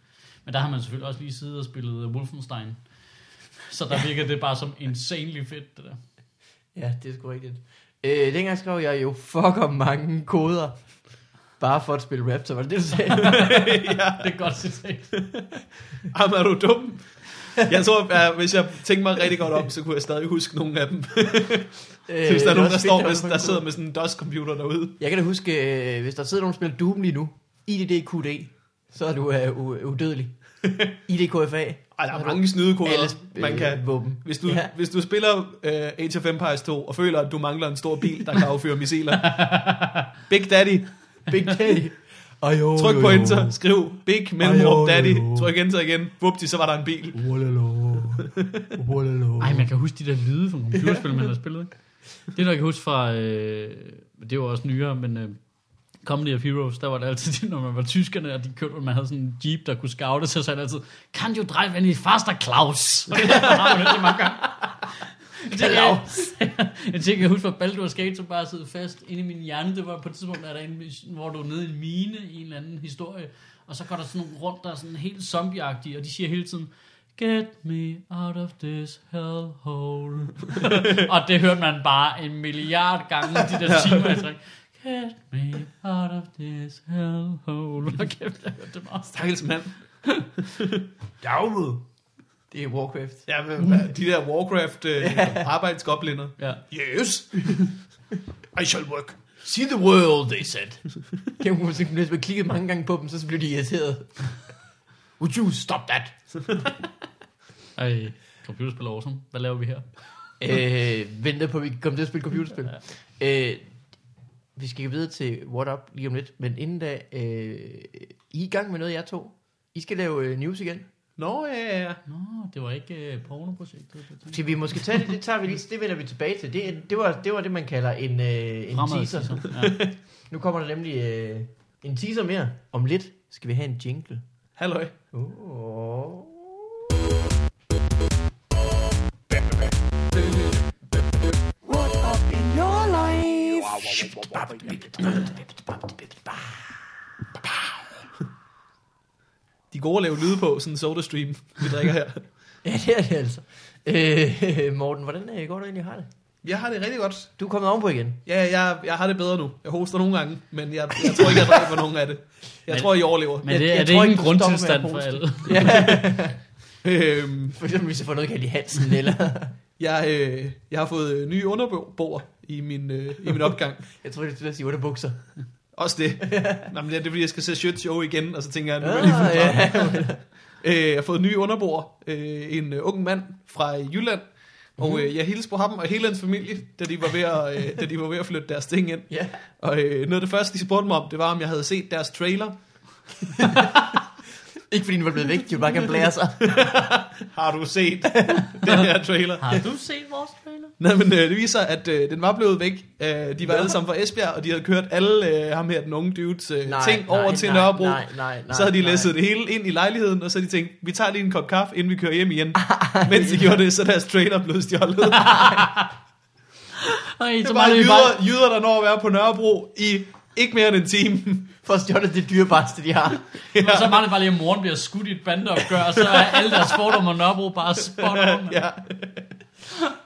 Men der har man selvfølgelig også lige siddet og spillet Wolfenstein. Så der virkede det bare som insanely fedt, det der. Ja, det er sgu rigtigt. Øh, dengang skrev jeg jo fucker mange koder. Bare for at spille Raptor, var det det, du sagde? ja. Det er godt citat. Jamen, er du dum? Jeg tror, at hvis jeg tænkte mig rigtig godt om, så kunne jeg stadig huske nogle af dem. Øh, Hvis der er nogen, der, står med, der sidder med sådan en DOS-computer derude. Jeg kan da huske, øh, hvis der sidder nogen, der spiller Doom lige nu, IDDQD, så er du øh, udødelig. IDKFA. Ej, der er mange snydekoder, Alles, man kan. Våben. Hvis du, Ja. hvis du spiller uh, Age of Empires 2 og føler, at du mangler en stor bil, der kan affyre missiler. Big Daddy. Big Daddy. Ajo, Tryk på enter. Skriv Big mellemrum Daddy. Tryk enter igen. Vupti, så var der en bil. Ej, man kan huske de der lyde fra computerspil, man har spillet. Ikke? Det, der jeg kan huske fra... Øh, det var også nyere, men... Øh, Comedy of Heroes, der var det altid, når man var tyskerne, og de kørte, man havde sådan en jeep, der kunne scoute, så sagde det altid, kan du drive any faster, Klaus? Og det har man så mange gange. Jeg tænker, jeg, jeg tænker, jeg husker, at Baldur's Gate, som bare sidder fast inde i min hjerne, det var på et tidspunkt, der er der en, hvor du er nede i en mine i en eller anden historie, og så går der sådan nogle rundt, der er sådan helt zombieagtige, og de siger hele tiden, Get me out of this hellhole. og det hørte man bare en milliard gange, de der timer træk. Get me out of this hellhole. Og kæft, jeg hørte det meget. Stakkels mand. Dagmod. Det er Warcraft. Ja, men, hvad- de der Warcraft uh, arbejdsgobliner. Ja. Yes. I shall work. See the world, they said. Kan man hvis man klikkede mange gange på dem, så blev de irriteret. Would you stop that? Ej, computerspil er awesome. Hvad laver vi her? øh, venter på, at vi kan komme til at spille computerspil. Øh, vi skal videre til What Up lige om lidt, men inden da, øh, I er i gang med noget, jeg to. I skal lave øh, news igen. Nå, ja, ja, ja. Nå, det var ikke uh, pornoprojektet. Skal vi måske tage det, det tager vi lige, det vender vi tilbage til. Det, det, var, det var det, man kalder en, øh, en teaser. Ja. Nu kommer der nemlig øh, en teaser mere. Om lidt skal vi have en jingle. Halløj. Oh. De er gode at lave lyde på, sådan en soda stream, vi drikker her. Ja, det er det altså. Øh, Morten, hvordan øh, går du egentlig har det? Jeg har det rigtig godt. Du er kommet ovenpå igen. Ja, jeg, jeg har det bedre nu. Jeg hoster nogle gange, men jeg, jeg tror ikke, jeg dræber nogen af det. Jeg Men- tror, I overlever. Men Jeg- det, jeg er det tror ikke en grundtilstand for hoste. alle? Ja. Øhm, For eksempel, hvis jeg får noget galt i halsen, eller... jeg, øh, jeg har fået øh, nye underboer i min, øh, i min opgang. jeg tror, det er til at sige underbukser. Også det. Nå, men det er det, fordi jeg skal se Shit Show igen, og så tænker jeg, nu er jeg lige Ah, fuld ja. Øh, jeg har fået. Øh, en øh, ung mand fra Jylland. Og øh, jeg hilste på ham og hele hans familie, da de var ved at, øh, da de var ved at flytte deres ting ind. ja. Og øh, noget af det første, de spurgte mig om, det var, om jeg havde set deres trailer. Ikke fordi den var blevet væk, de ville bare gerne blære sig. Har du set den her trailer? Har du set vores trailer? Nej, men øh, det viser, at øh, den var blevet væk. Øh, de var alle sammen fra Esbjerg, og de havde kørt alle øh, ham her, den unge dudes øh, Nej, ting nej, over til nej, Nørrebro. nej, nej, nej, så havde de nej. læsset det hele ind i lejligheden, og så havde de tænkt, vi tager lige en kop kaffe, inden vi kører hjem igen. Mens de gjorde det, så deres trailer blev stjålet. det Ej, så er bare vi bare... jyder, jyder, der når at være på Nørrebro i ikke mere end en time. For at stjåle det dyrebarste, de har. Ja. Så mangler det bare lige, at moren bliver skudt i et bandeopgør, og så er alle deres fordomme og Nørrebro bare spot on. ja.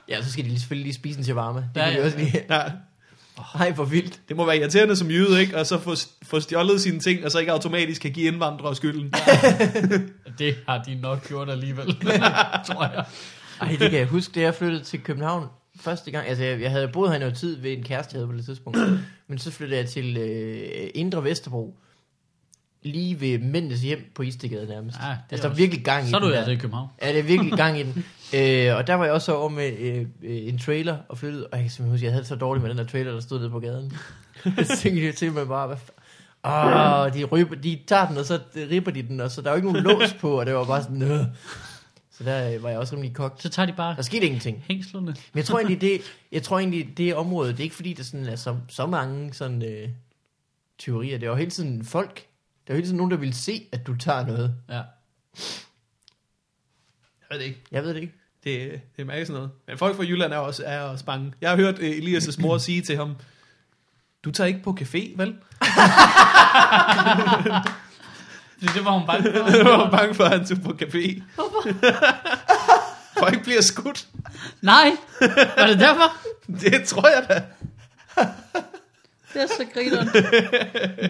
Ja, så skal de lige- selvfølgelig lige spise en shawarma. Det Ja, kan de ja. også lige. ja. Ej, for vildt. Det må være irriterende som jyde, ikke? Og så få, få stjålet sine ting, og så ikke automatisk kan give indvandrere skylden. Det har de nok gjort alligevel, tror jeg. Ej, det kan jeg huske, da jeg flyttede til København første gang. Altså, jeg, jeg havde boet her i noget tid ved en kæreste, jeg havde på det tidspunkt. Men så flyttede jeg til øh, Indre Vesterbro. Lige ved Mændenes hjem på Istegade nærmest. Ja, det er altså, der er virkelig gang i Så er den du der. altså i København. Ja, det er virkelig gang i den. Øh, og der var jeg også over med øh, øh, en trailer og flyttede, og jeg kan simpelthen huske, jeg havde det så dårligt med den der trailer, der stod nede på gaden. så tænkte jeg til mig bare, hvad Åh, de, ryber, de tager den, og så ripper de den, og så der er jo ikke nogen lås på, og det var bare sådan, Nøh. Så der øh, var jeg også rimelig kogt. Så tager de bare Der skete ingenting. hængslerne. Men jeg tror egentlig, det, jeg tror egentlig, det område, det er ikke fordi, der sådan er så, så mange sådan, øh, teorier. Det er jo hele tiden folk. Der er jo hele tiden nogen, der vil se, at du tager noget. Ja. Jeg ved det ikke. Jeg ved det ikke. Det, det er sådan noget. Men folk fra Jylland er også, er også bange. Jeg har hørt uh, Elias' mor sige til ham, du tager ikke på café, vel? Det, det var hun bange for. Jeg var bange for, at han tog på café. For ikke bliver skudt. Nej, var det derfor? Det tror jeg da. Det er så grineren.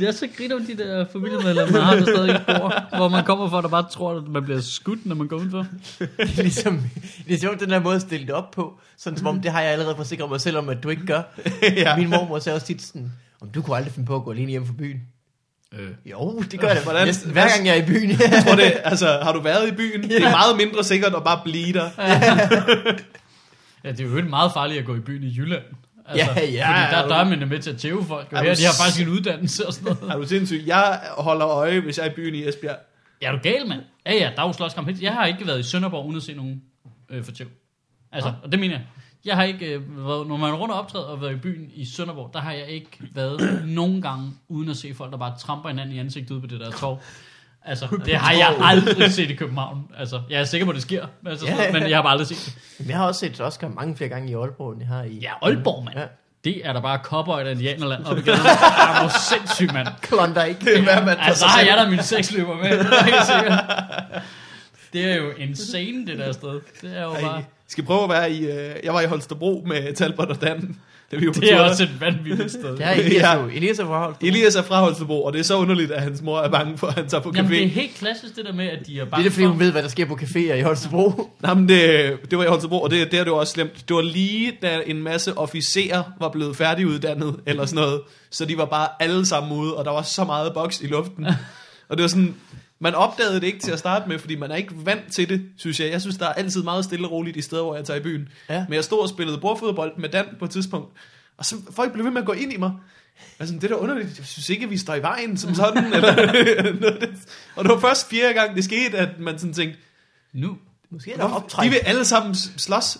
Det er så grineren, de der familiemedlemmer, man har der stadig bor, hvor man kommer fra, der bare tror, at man bliver skudt, når man går udenfor. Det er ligesom, det er sjovt, den der måde at stille det op på. Sådan som om, det har jeg allerede forsikret mig selv om, at du ikke gør. ja. Min mormor sagde også tit sådan, om du kunne aldrig finde på at gå alene hjem fra byen. Øh. Jo, det gør jeg da. Hvordan- Næsten hver gang jeg er i byen. Jeg tror det, altså, har du været i byen? Det er meget mindre sikkert at bare blive der. Ja, det er jo ikke meget farligt at gå i byen i Jylland. Altså, Ja, ja, fordi ja, der, der er man med til at tæve folk. Er Og her, de har faktisk en uddannelse og sådan noget. Er du sindssyg? Jeg holder øje, hvis jeg er i byen i Esbjerg. Ja, er du gal, mand? Ja, ja, der er jo slåskamp. Jeg har ikke været i Sønderborg uden at se nogen øh, for tæv. Altså, og det mener jeg. Jeg har ikke øh, været, når man rundt og optræder og været i byen i Sønderborg, der har jeg ikke været nogen gange uden at se folk, der bare tramper hinanden i ansigtet ude på det der torv. Altså, det har jeg aldrig set i København. Altså, jeg er sikker på, at det sker, altså, Ja, ja. men jeg har bare aldrig set det. Men jeg har også set Oscar mange flere gange i Aalborg, end jeg har i... Ja, Aalborg, mand. Ja. Det er der bare kopper i indianerland op i gaden. Er du sindssyg, mand. Klondike. Det er mand for Altså, har jeg da min sexløber med. Det er. Det er jo insane, det der sted. Det er jo Ej, bare... skal prøve at være i... Øh, jeg var i Holstebro med Talbot og Dan. Da vi var Det er tur. også et vanvittigt sted. Det er Elias Ja. jo. Elias er fra Holstebro. Elias er fra Holstebro, og det er så underligt, at hans mor er bange for, at han tager på Jamen, det er café. helt klassisk det der med, at de er Det bare... er det, fordi hun ved, hvad der sker på caféer i Holstebro. Nej, men det, det var i Holstebro, og det, det er det var også slemt. Det var lige, da en masse officerer var blevet færdiguddannet, eller sådan noget. Så de var bare alle sammen ude, og der var så meget boks i luften. Og det var sådan, man opdagede det ikke til at starte med, fordi man er ikke vant til det, synes jeg. Jeg synes, der er altid meget stille og roligt i steder, hvor jeg tager i byen. Ja. Men jeg stod og spillede bordfodbold med Dan på et tidspunkt, Og så folk blev ved med at gå ind i mig. Altså, det er da underligt. Jeg synes ikke, at vi står i vejen som sådan. eller, og det var først fjerde gang, det skete, at man sådan tænkte, Nu. Måske er der optræk. de vil alle sammen slås.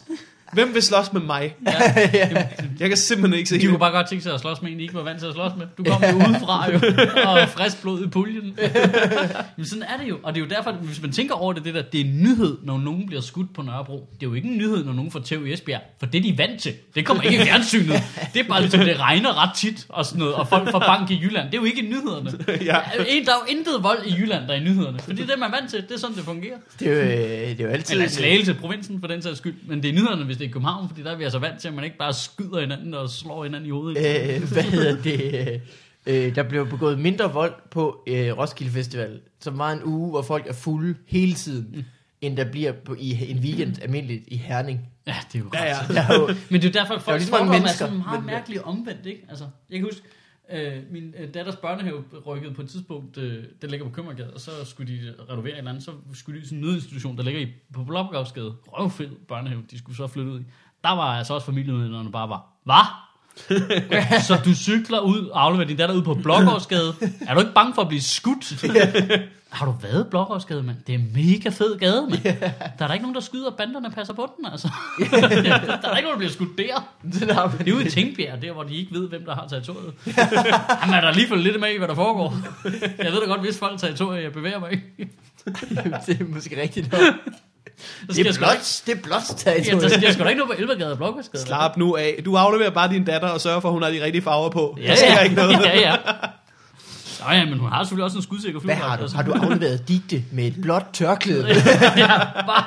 Hvem vil slås med mig? Jeg kan simpelthen ikke se De det. kunne bare godt tænke sig at slås med en, de ikke var vant til at slås med. Du kom jo udefra jo, og frisk blod i puljen. Men sådan er det jo. Og det er jo derfor, at hvis man tænker over det, det der, det er en nyhed, når nogen bliver skudt på Nørrebro. Det er jo ikke en nyhed, når nogen får tæv i Esbjerg. For det er de vant til. Det kommer ikke i fjernsynet. Det er bare ligesom, det regner ret tit og sådan noget. Og folk får bank i Jylland. Det er jo ikke i nyhederne. Ja. En, der er jo intet vold i Jylland, der er i nyhederne. For det er det, man er vant til. Det er sådan, det fungerer. Det er jo, øh, det er jo altid... Eller slagelse, provinsen for den sags skyld. Men det er nyhederne, hvis det er København, fordi der er vi altså vant til, at man ikke bare skyder hinanden og slår hinanden i hovedet. øh, hvad hedder det? Øh, der blev begået mindre vold på øh, Roskilde Festival, som var en uge, hvor folk er fulde hele tiden, mm. end der bliver på, i en weekend almindeligt i Herning. Ja, det er jo Ja, ja. Der er Men det er jo derfor, at Der er folk lige så mange fordomme er sådan meget mærkeligt omvendt, ikke? Altså, jeg kan huske, øh, min øh, datters børnehave rykkede på et tidspunkt, øh, den ligger på Købmagergade, og så skulle de renovere en eller anden, så skulle de sådan en nødinstitution, der ligger i, på Blomgravsgade. Røvfed børnehave, de skulle så flytte ud i. Der var altså også familiemedlemmerne bare var, hvad? så du cykler ud og afleverer din datter ud på Blågårdsgade. Er du ikke bange for at blive skudt? Har du været Blågårdsgade, mand? Det er en mega fed gade, mand. Der er der ikke nogen, der skyder, banderne passer på den, altså. der er der ikke nogen, der bliver skudt der. den har Det er ude i Tingbjerg, der hvor de ikke ved, hvem der har territoriet. Jamen, er der lige følge lidt med i, hvad der foregår? Jeg ved da godt, hvis folk territoriet, jeg bevæger mig ikke. det er måske rigtigt nok. Det skal er blot, det er blot ja, der territoriet. skal jeg sgu da ikke nå på Elvergade og Blågårdsgade. Slap nu af. Du afleverer bare din datter og sørger for, at hun har de rigtige farver på. Ja, Der sker ja. ikke noget. ja, ja. Nå ja, men hun har selvfølgelig også en skudsikker Hvad flyvdragt. har du? altså. Har du afleveret digte med et blåt tørklæde? ja, bare,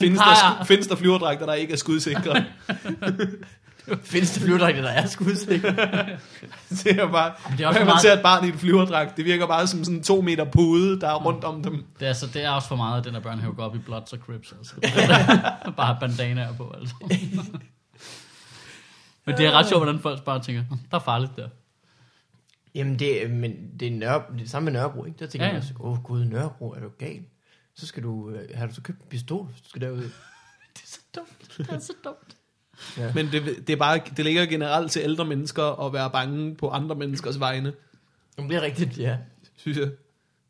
Findes der, findes der flyverdragter, der ikke er skudsikre? Findes der flyverdrægter, der er skudsikre? det er bare, det er også man meget- ser et barn i en flyverdragt, det virker bare som sådan en to meter pude, der er rundt om dem. det, er, altså, det er også for meget, at den her børnehave går op i Bloods og Crips. Altså. bare bandanaer på, altså. Men det er ret sjovt, hvordan folk bare tænker, "Nå, der er farligt der. Jamen, det, er- men det er, Nørre, det er det samme med Nørrebro, ikke? Der tænker Ja, ja, ja. ja. man også, åh gud, Nørrebro, er du gal? Så skal du, øh, har du så købt en pistol, hvis du skal derud? Det er så dumt. Det er så dumt. Men det, det, er bare, det ligger generelt til ældre mennesker at være bange på andre menneskers vegne, Jamen, det er rigtigt, ja. synes jeg.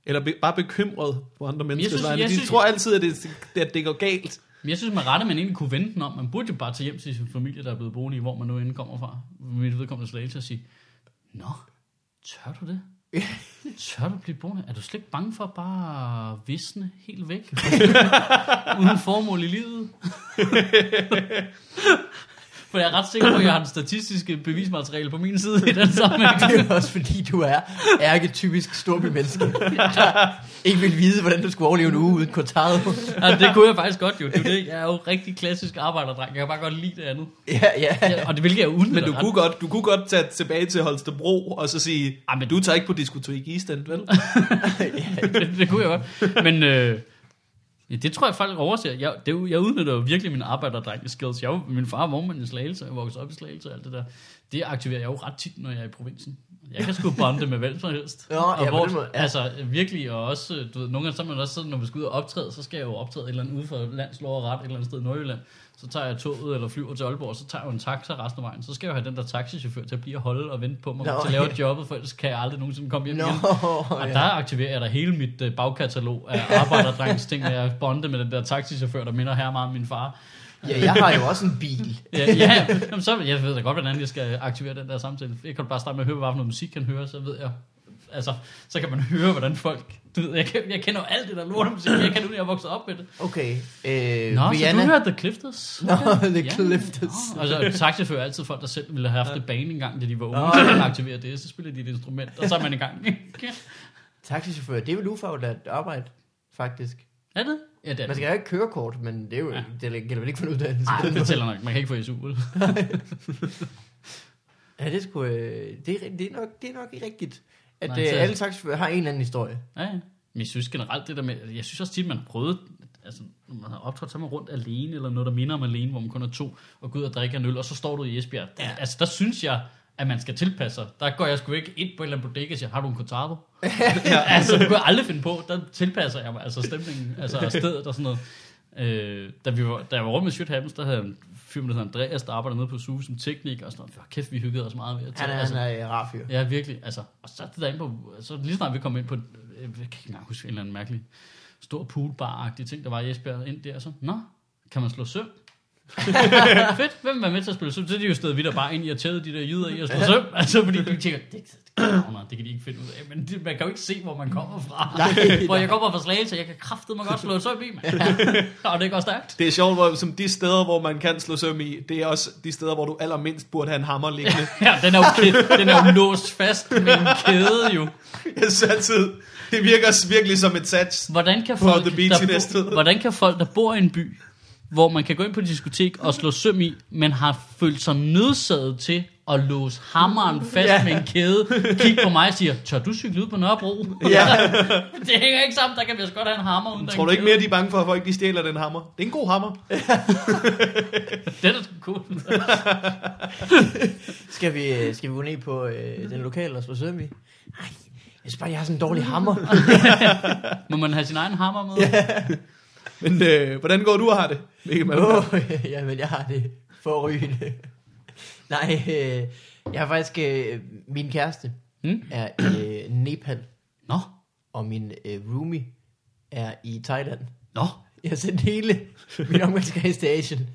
Eller be, bare bekymret på andre menneskers synes- vegne. jeg De synes- tror altid, at det, at det går galt. Men jeg synes, med rette, man egentlig kunne vente den om. Man burde jo bare tage hjem til sin familie, der er blevet boende i, hvor man nu end kommer fra. Mit vedkommende slagelse og sige, Nå, tør du det? Tør du blive boende? Er du slet ikke bange for at bare visne helt væk? Uden formål i livet? For jeg er ret sikker på, at jeg har den statistiske bevismateriale på min side i den sammenhæng. Det er jo også fordi, du er ærketypisk storbymenneske, der ikke vil vide, hvordan du skulle overleve en uge uden Cortado. Ja, det kunne jeg faktisk godt jo. Det er det. Jeg er jo rigtig klassisk arbejderdreng. Jeg kan bare godt lide det andet. Ja, ja. Ja, og det hvilket er uden Men du kunne, godt, du kunne godt tage tilbage til Holstebro og så sige, Ej, men- du tager ikke på diskotek i East End, vel? det, det kunne jeg godt. Men øh, ja, det tror jeg, folk overser. Jeg, det, er jo- jeg udnytter jo virkelig min arbejderdreng skills. Jeg, min far var vognmand i Slagelse, jeg voksede op i Slagelse og alt det der. Det aktiverer jeg jo ret tit, når jeg er i provinsen. Jeg kan sgu bonde med hvem som helst. Nå, og ja, hvor, måde, ja. Altså virkelig, og også, du ved, nogle gange så man også sådan, når vi skal ud og optræde, så skal jeg jo optræde et eller andet ude for landslov og ret, et eller andet sted i Nordjylland. Så tager jeg toget eller flyver til Aalborg, så tager jeg jo en taxa resten af vejen. Så skal jeg jo have den der taxichauffør til at blive og holde og vente på mig, Nå, til at lave ja. jobbet, for ellers kan jeg aldrig nogensinde komme hjem Nå, igen. Og ja. der aktiverer jeg da hele mit øh, bagkatalog af arbejderdrengs ting, når jeg bonde med den der taxichauffør, der minder her meget om min far. ja, jeg har jo også en bil. Ja, ja jamen, så, jeg ved da godt, hvordan jeg skal aktivere den der samtale. Jeg kan bare starte med at høre, hvad for noget musik han hører, så ved jeg, altså, så kan man høre, hvordan folk, du ved, jeg, kan, jeg kender jo alt det der lortemusik, jeg kan nu, jeg er vokset op med det. Okay. Øh, Nå, Rihanna. så du hører The Clifters? Nå, The Ja. Clifters. Nå, altså, taxichauffør er altid folk, der selv ville have haft det bane engang, da de var unge. Nå. Så man aktivere det, så spiller de et instrument, og så er man i gang. Taxichauffør, det er vel ufaglært arbejde, faktisk. er det? Ja, det er Man skal jo ikke kørekort, men det, er jo, Ja. det gælder vel ikke for en uddannelse. Nej, det tæller nok. Man kan ikke få SU, vel? Ja, det, skulle, øh, det, er, det, er nok, det er nok rigtigt, at Nej, øh, alle taxichauffører har en eller anden historie. Ja, ja. Men jeg synes generelt det der med, jeg synes også tit, man har prøvet, altså når man har optrådt, så er man rundt alene, eller noget, der minder om alene, hvor man kun er to, og går ud og drikker en øl, og så står du i Esbjerg. Ja. Altså der synes jeg, at man skal tilpasse sig. Der går jeg sgu ikke ind på en eller anden bodega og siger, har du en cortado? ja. Altså, det kunne jeg aldrig finde på. Der tilpasser jeg mig, altså stemningen, altså stedet og sådan noget. Øh, da, vi var, da jeg var rundt med Shit Happens, der havde jeg en fyr, der Andreas, der arbejder nede på SUGE som tekniker og sådan noget. For kæft, vi hyggede os meget ved at Han tage- er, altså, han er rar fyr. Ja, virkelig. Altså, og så det der ind på, så lige snart vi kom ind på, øh, jeg kan ikke engang huske en eller anden mærkelig stor poolbar-agtig ting, der var i Esbjerg ind der, så, nå, kan man slå søm? Fedt, hvem være med til at spille søm? Så er de jo stedet vidt og bare ind i at tæde de der jyder i at slå søm. Altså, fordi de tænker, det, det, det kan de ikke finde ud af. Men det, man kan jo ikke se, hvor man kommer fra. Nej, hvor jeg kommer fra Slagelse, jeg kan kraftedeme godt slå søm i, mand. og det går stærkt. Det er sjovt, hvor, som de steder, hvor man kan slå søm i, det er også de steder, hvor du allermindst burde have en hammer liggende. Ja, den er jo, den er jo låst fast med en kæde jo. Jeg synes altid, det virker virkelig som et sats. Hvordan kan, På folk, The Beach der i Næstved. hvordan kan folk, der bor i en by, hvor man kan gå ind på et diskotek og slå søm i, men har følt sig nødsaget til at låse hammeren fast Ja. ja. med en kæde, kigge på mig og siger, tør du cykle ud på Nørrebro? Ja. det hænger ikke sammen, der kan vi også godt have en hammer uden Tror du ikke mere, de er bange for, at folk de stjæler den hammer? Det er en god hammer. Den er sgu cool. Skal vi, øh, skal vi gå ned på øh, den lokale og slå søm i? Nej, jeg synes bare, jeg har sådan en dårlig hammer. Må man have sin egen hammer med? Men øh, hvordan går du og har det? Mikkel Malmberg? Åh, jamen, jeg har det forrygende. Nej, øh, jeg har faktisk... Øh, min kæreste Hmm? er i øh, Nepal, Nå, og min øh, roomie er i Thailand. nå. Jeg har sendt hele min omgangskreds til Asien.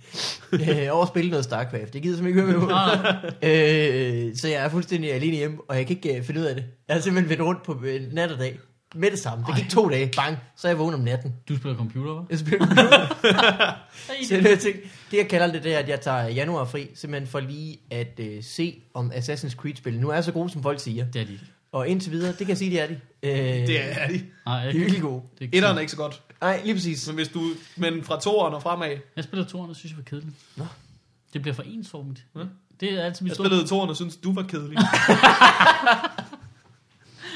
Øh, over at spille noget StarCraft. Det gider jeg simpelthen ikke høre med øh, så jeg er fuldstændig alene hjemme, og jeg kan ikke øh, finde ud af det. Jeg har simpelthen vendt rundt på øh, nat og dag. Med det samme. Det gik to dage. Bang. Så er jeg vågen om natten. Du spiller computer, hva'? Jeg spiller Så jeg tænkte, det jeg kalder det, det er, at jeg tager januar fri, simpelthen for lige at øh, se, om Assassin's Creed-spil nu er så gode, som folk siger. Det er de. Og indtil videre, det kan jeg sige, det er de. Øh, Det er de. Nej, jeg, de er virkelig gode. det er ikke Etteren er ikke så godt. Nej, lige præcis. Men, hvis du, men fra toeren og fremad. Jeg spillede toeren, og synes jeg var kedeligt. Nå. Det bliver for ensformigt. Ja. Det er altid mit Jeg spillede toeren og synes du var kedelig.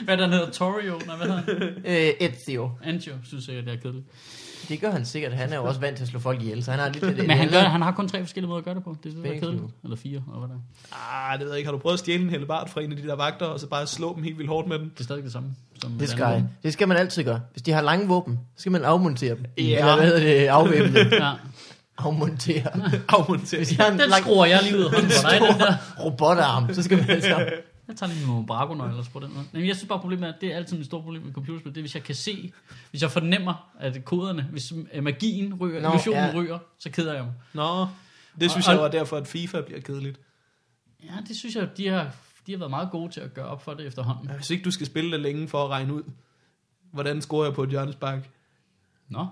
Hvad der hedder Torio? Nej, hvad hedder han? Øh, Ezio. Anjo, synes jeg, det er kedeligt. Det gør han sikkert. Han er jo også vant til at slå folk ihjel, så han har lidt... Men han, gør, han har kun tre forskellige måder at gøre det på. Det er det, er kedeligt. Eller fire, eller hvad der er. ah, det ved jeg ikke. Har du prøvet at stjæle en hellebart fra en af de der vagter, og så bare slå dem helt vildt hårdt med den? Det er stadig det samme. Som Det skal, andet. det skal man altid gøre. Hvis de har lange våben, så skal man afmontere dem. Ja. Eller hvad hedder det? Afvæbne dem. Ja. Afmontere. Afmontering. Hvis de har en Den lang skruer jeg lige ud af hånden på dig, den der. robotarm, så skal man altså... Jeg tager lige nogle bragonøgler på den måde. Men jeg synes bare, problemet er, at det er altid mit store problem med computerspil. Det er, hvis jeg kan se, hvis jeg fornemmer, at koderne, hvis øh, magien ryger, Nå, illusionen ja. ryger, så keder jeg mig. Nå, det synes Og- jeg var derfor, at FIFA bliver kedeligt. Ja, det synes jeg, de har, de har været meget gode til at gøre op for det efterhånden. Hvis ikke du skal spille det længe for at regne ud, hvordan scorer jeg på et hjørnespark? Nå,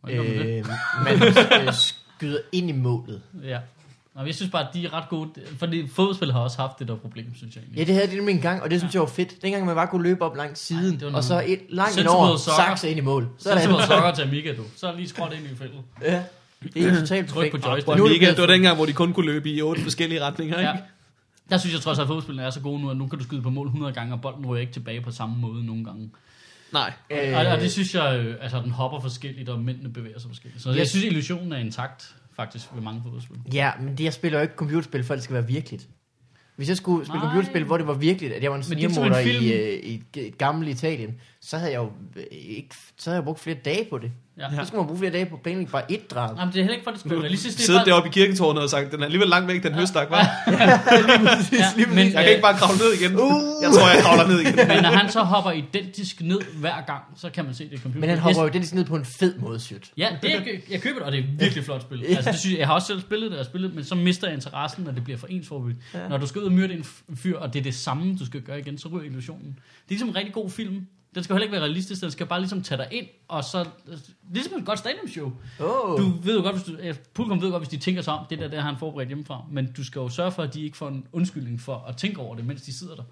hvordan? Øh, man skyder ind i målet. Ja. Nå, jeg synes bare, at de er ret gode. Fordi fodboldspil har også haft det der problem, synes jeg. Ja, det havde de nemlig en gang, og det synes jeg var fedt. Dengang man bare kunne løbe op langs siden, Ej, og så et langt Sensible over, sakse ind i mål. Så er det sokker til Amiga, du. Så er lige skråt ind i feltet. Ja, det er totalt Tryk på joystick. Og Nu er det Amiga, det var dengang, hvor de kun kunne løbe i otte forskellige retninger, ikke? Ja. Der synes jeg trods alt, at fodboldspillene er så gode nu, at nu kan du skyde på mål 100 gange, og bolden ryger ikke tilbage på samme måde nogle gange. Nej. Øh, Og, og det synes jeg, øh, altså den hopper forskelligt, og mændene bevæger sig forskelligt. Så jeg Yes. synes, illusionen er intakt, faktisk, ved mange fodboldspil. Ja, men det, jeg spiller jo ikke computerspil, for det skal være virkeligt. Hvis jeg skulle spille Nej. computerspil, hvor det var virkeligt, at jeg var en er snirmoder i, øh, i et, et gammelt Italien, så havde jeg jo øh, ikke, så havde jeg brugt flere dage på det. Ja. Så skulle man bruge flere dage på at planlægge bare et drab. Jamen, det er heller ikke for, det skal være realistisk. Det er bare, deroppe i kirketårnet og sagt, den er alligevel langt væk, den høstak, var. ja, men, Jeg kan ikke bare kravle ned igen. Jeg tror, jeg kravler ned igen. men når han så hopper identisk ned hver gang, så kan man se det i computer. Men han hopper jo den ned på en fed måde, sygt. Ja, det er, jeg køber det, og det er virkelig flot spil. Ja. Altså, det synes jeg, jeg har også selv spillet det, og spillet, men så mister jeg interessen, når det bliver for ensforbygt. Ja. Ja. Når du skal ud og myrde en fyr, og det er det samme, du skal gøre igen, så ryger illusionen. Det er ligesom en rigtig god film. Den skal heller ikke være realistisk, den skal bare ligesom tage dig ind, og så... Ligesom et godt stadium show. Oh. Du ved jo godt, hvis du, publikum ved godt, hvis de tænker sig om, det der, der har han forberedt hjemmefra. Men du skal jo sørge for, at de ikke får en undskyldning for at tænke over det, mens de sidder der.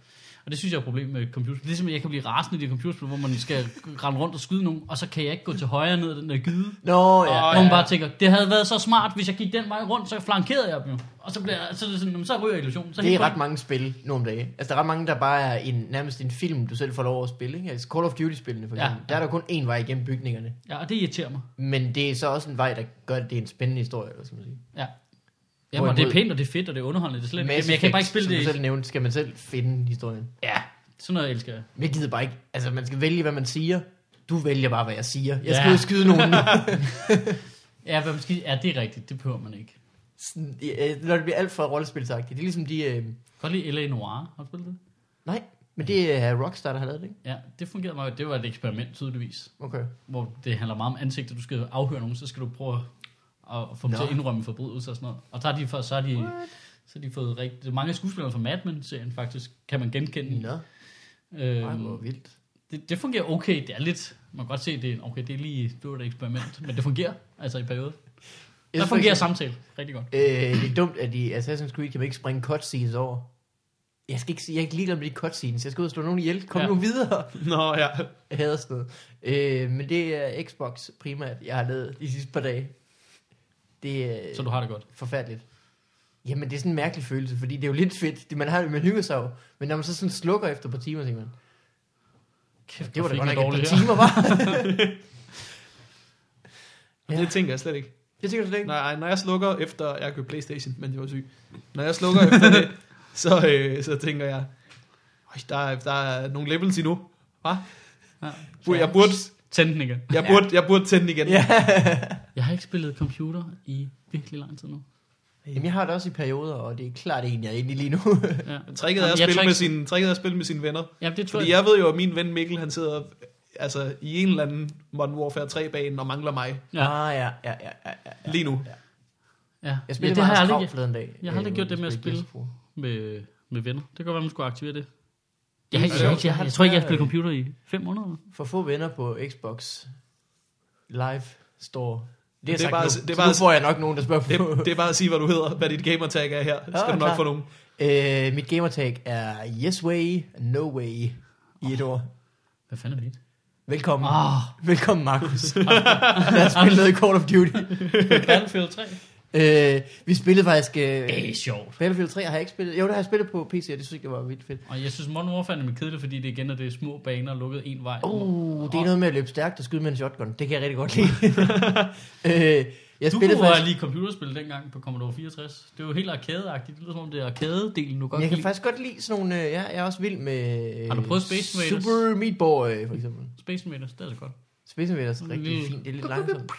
Og det synes jeg er et problem med computerspil. Er simpelthen, jeg kan blive rasende i de computerspil, hvor man skal rende rundt og skyde nogen, og så kan jeg ikke gå til højre ned den der gyde. Nå, ja. Åh, Hvor ja. man bare tænker, det havde været så smart, hvis jeg gik den vej rundt, så flankerede jeg dem jo. Og så, bliver, så, er det sådan, "Nå, men så ryger illusionen. Så Det er ret mange spil nogle dage. Altså, der er ret mange, der bare er en, nærmest en film, du selv får lov at spille. Ikke? Altså, Call of Duty-spillene, for Ja, eksempel. Der er der kun én vej igennem bygningerne. Ja, og det irriterer mig. Men det er så også en vej, der gør, at det er en spændende historie, eller skal man sige. Ja. Jamen, og det er pænt, og det er fedt, og det er underholdende. Det er slet, ikke- men jeg kan bare ikke spille som det. selv nævnte, skal man selv finde historien. Ja, sådan noget elsker jeg. Men jeg gider bare ikke. Altså, man skal vælge, hvad man siger. Du vælger bare, hvad jeg siger. Jeg Ja. skal jo skyde nogen. Ja, hvad man skal, ja, det er rigtigt. Det behøver man ikke. sådan, øh, når det bliver alt for rollespilsagtigt. Det er ligesom de... Øh, Godt lide L.A. Noir. Har du spillet det? nej, men det er Rockstar, der har lavet det, ikke? Ja, det fungerede meget. Det var et eksperiment, tydeligvis. Okay. Hvor det handler meget om ansigter. Du skal afhøre nogen, så skal du prøve at få dem Nå. til at indrømme forbrydelser og sådan noget. Og så har de, for, så har de, så har de fået rigtig... Mange skuespillere fra Mad Men-serien faktisk, kan man genkende. Nå, Øhm, ej, hvor vildt. det, det fungerer okay. Det er lidt... Man kan godt se, det er, okay, det er lige det var et eksperiment, men det fungerer altså i perioden. Der fungerer for samtale rigtig godt. Øh, det er dumt, at i Assassin's Creed kan man ikke springe cutscenes over. Jeg skal ikke sige, jeg er ikke ligeglad med de cutscenes. Jeg skal ud og slå nogen ihjel. Kom ja. nu videre. Nå ja. Jeg hader sådan noget. Øh, men det er Xbox primært, jeg har lavet de sidste par dage. Det er Så du har det godt. forfærdeligt. Jamen, det er sådan en mærkelig følelse, fordi det er jo lidt fedt. Det, man, har, man hygger sig jo. Men når man så sådan slukker efter et par timer, tænker man, Kæft, det var da godt nok er et par timer, var. ja. Det tænker jeg slet ikke. Det tænker du slet ikke? Nej, når jeg slukker efter... Jeg købte Playstation, men det var syg. Når jeg slukker efter det, så, øh, så tænker jeg... "Øj, Der er, der er nogle levels endnu. Hva? Ja. Jeg burde, Tænd den igen. jeg burde, jeg burde tænde den igen. Ja. Jeg har ikke spillet computer i virkelig lang tid nu. Jamen, jeg har det også i perioder, og det er klart en, jeg er inde i lige nu. Ja. Tricket er, at Jeg spille med sine, tricket er at spille med sine venner. Jamen, det tror Fordi jeg... jeg ved jo, at min ven Mikkel, han sidder altså, i en eller anden Modern Warfare 3-bane og mangler mig Ja, Ah, ja, ja, ja, ja, ja, ja. lige nu. ja. Jeg ja spillede det har jeg aldrig forleden dag. jeg har aldrig øh, gjort det med at spille med, med venner. Det kan godt være, man skulle aktivere det. Jeg, jeg, jeg, det jeg, jeg, tror ikke, jeg har spillet computer i fem måneder. For få venner på Xbox Live Store. Det er, Det er sagt bare- nu. det er Så bare- nu får jeg nok nogen, der spørger på. Det, det er bare at sige, hvad du hedder, hvad dit gamertag er her. Skal Ja, du nok klar. få nogen. Øh, mit gamertag er Yes Way, No Way i et ord. Hvad fanden er det? Velkommen. Ah, Velkommen, Markus. Lad os spille noget Call of Duty. Battlefield 3. Øh, vi spillede faktisk... Øh, Det er sjovt. Battlefield 3 har jeg ikke spillet. Jo, det har jeg spillet på PC, og det synes jeg, var vildt fedt. Og jeg synes, Modern Warfare er med kedeligt, fordi det igen er det små baner lukket en vej. Uh, det er noget med at løbe stærkt og skyde med en shotgun. Det kan jeg rigtig godt lide. øh, jeg Du spillede kunne faktisk... lige computerspil dengang på Commodore 64. Det er jo helt arcade-agtigt. Det lyder som om, det er arcade-delen, du godt Jeg kan kan faktisk godt lide sådan nogle... Øh, ja, jeg er også vild med... Øh, Har du prøvet Space Invaders? Super Meat Boy, for eksempel. Space Invaders, det er altså godt. Space Invaders er rigtig Lille- fint. Det er lidt langsomt.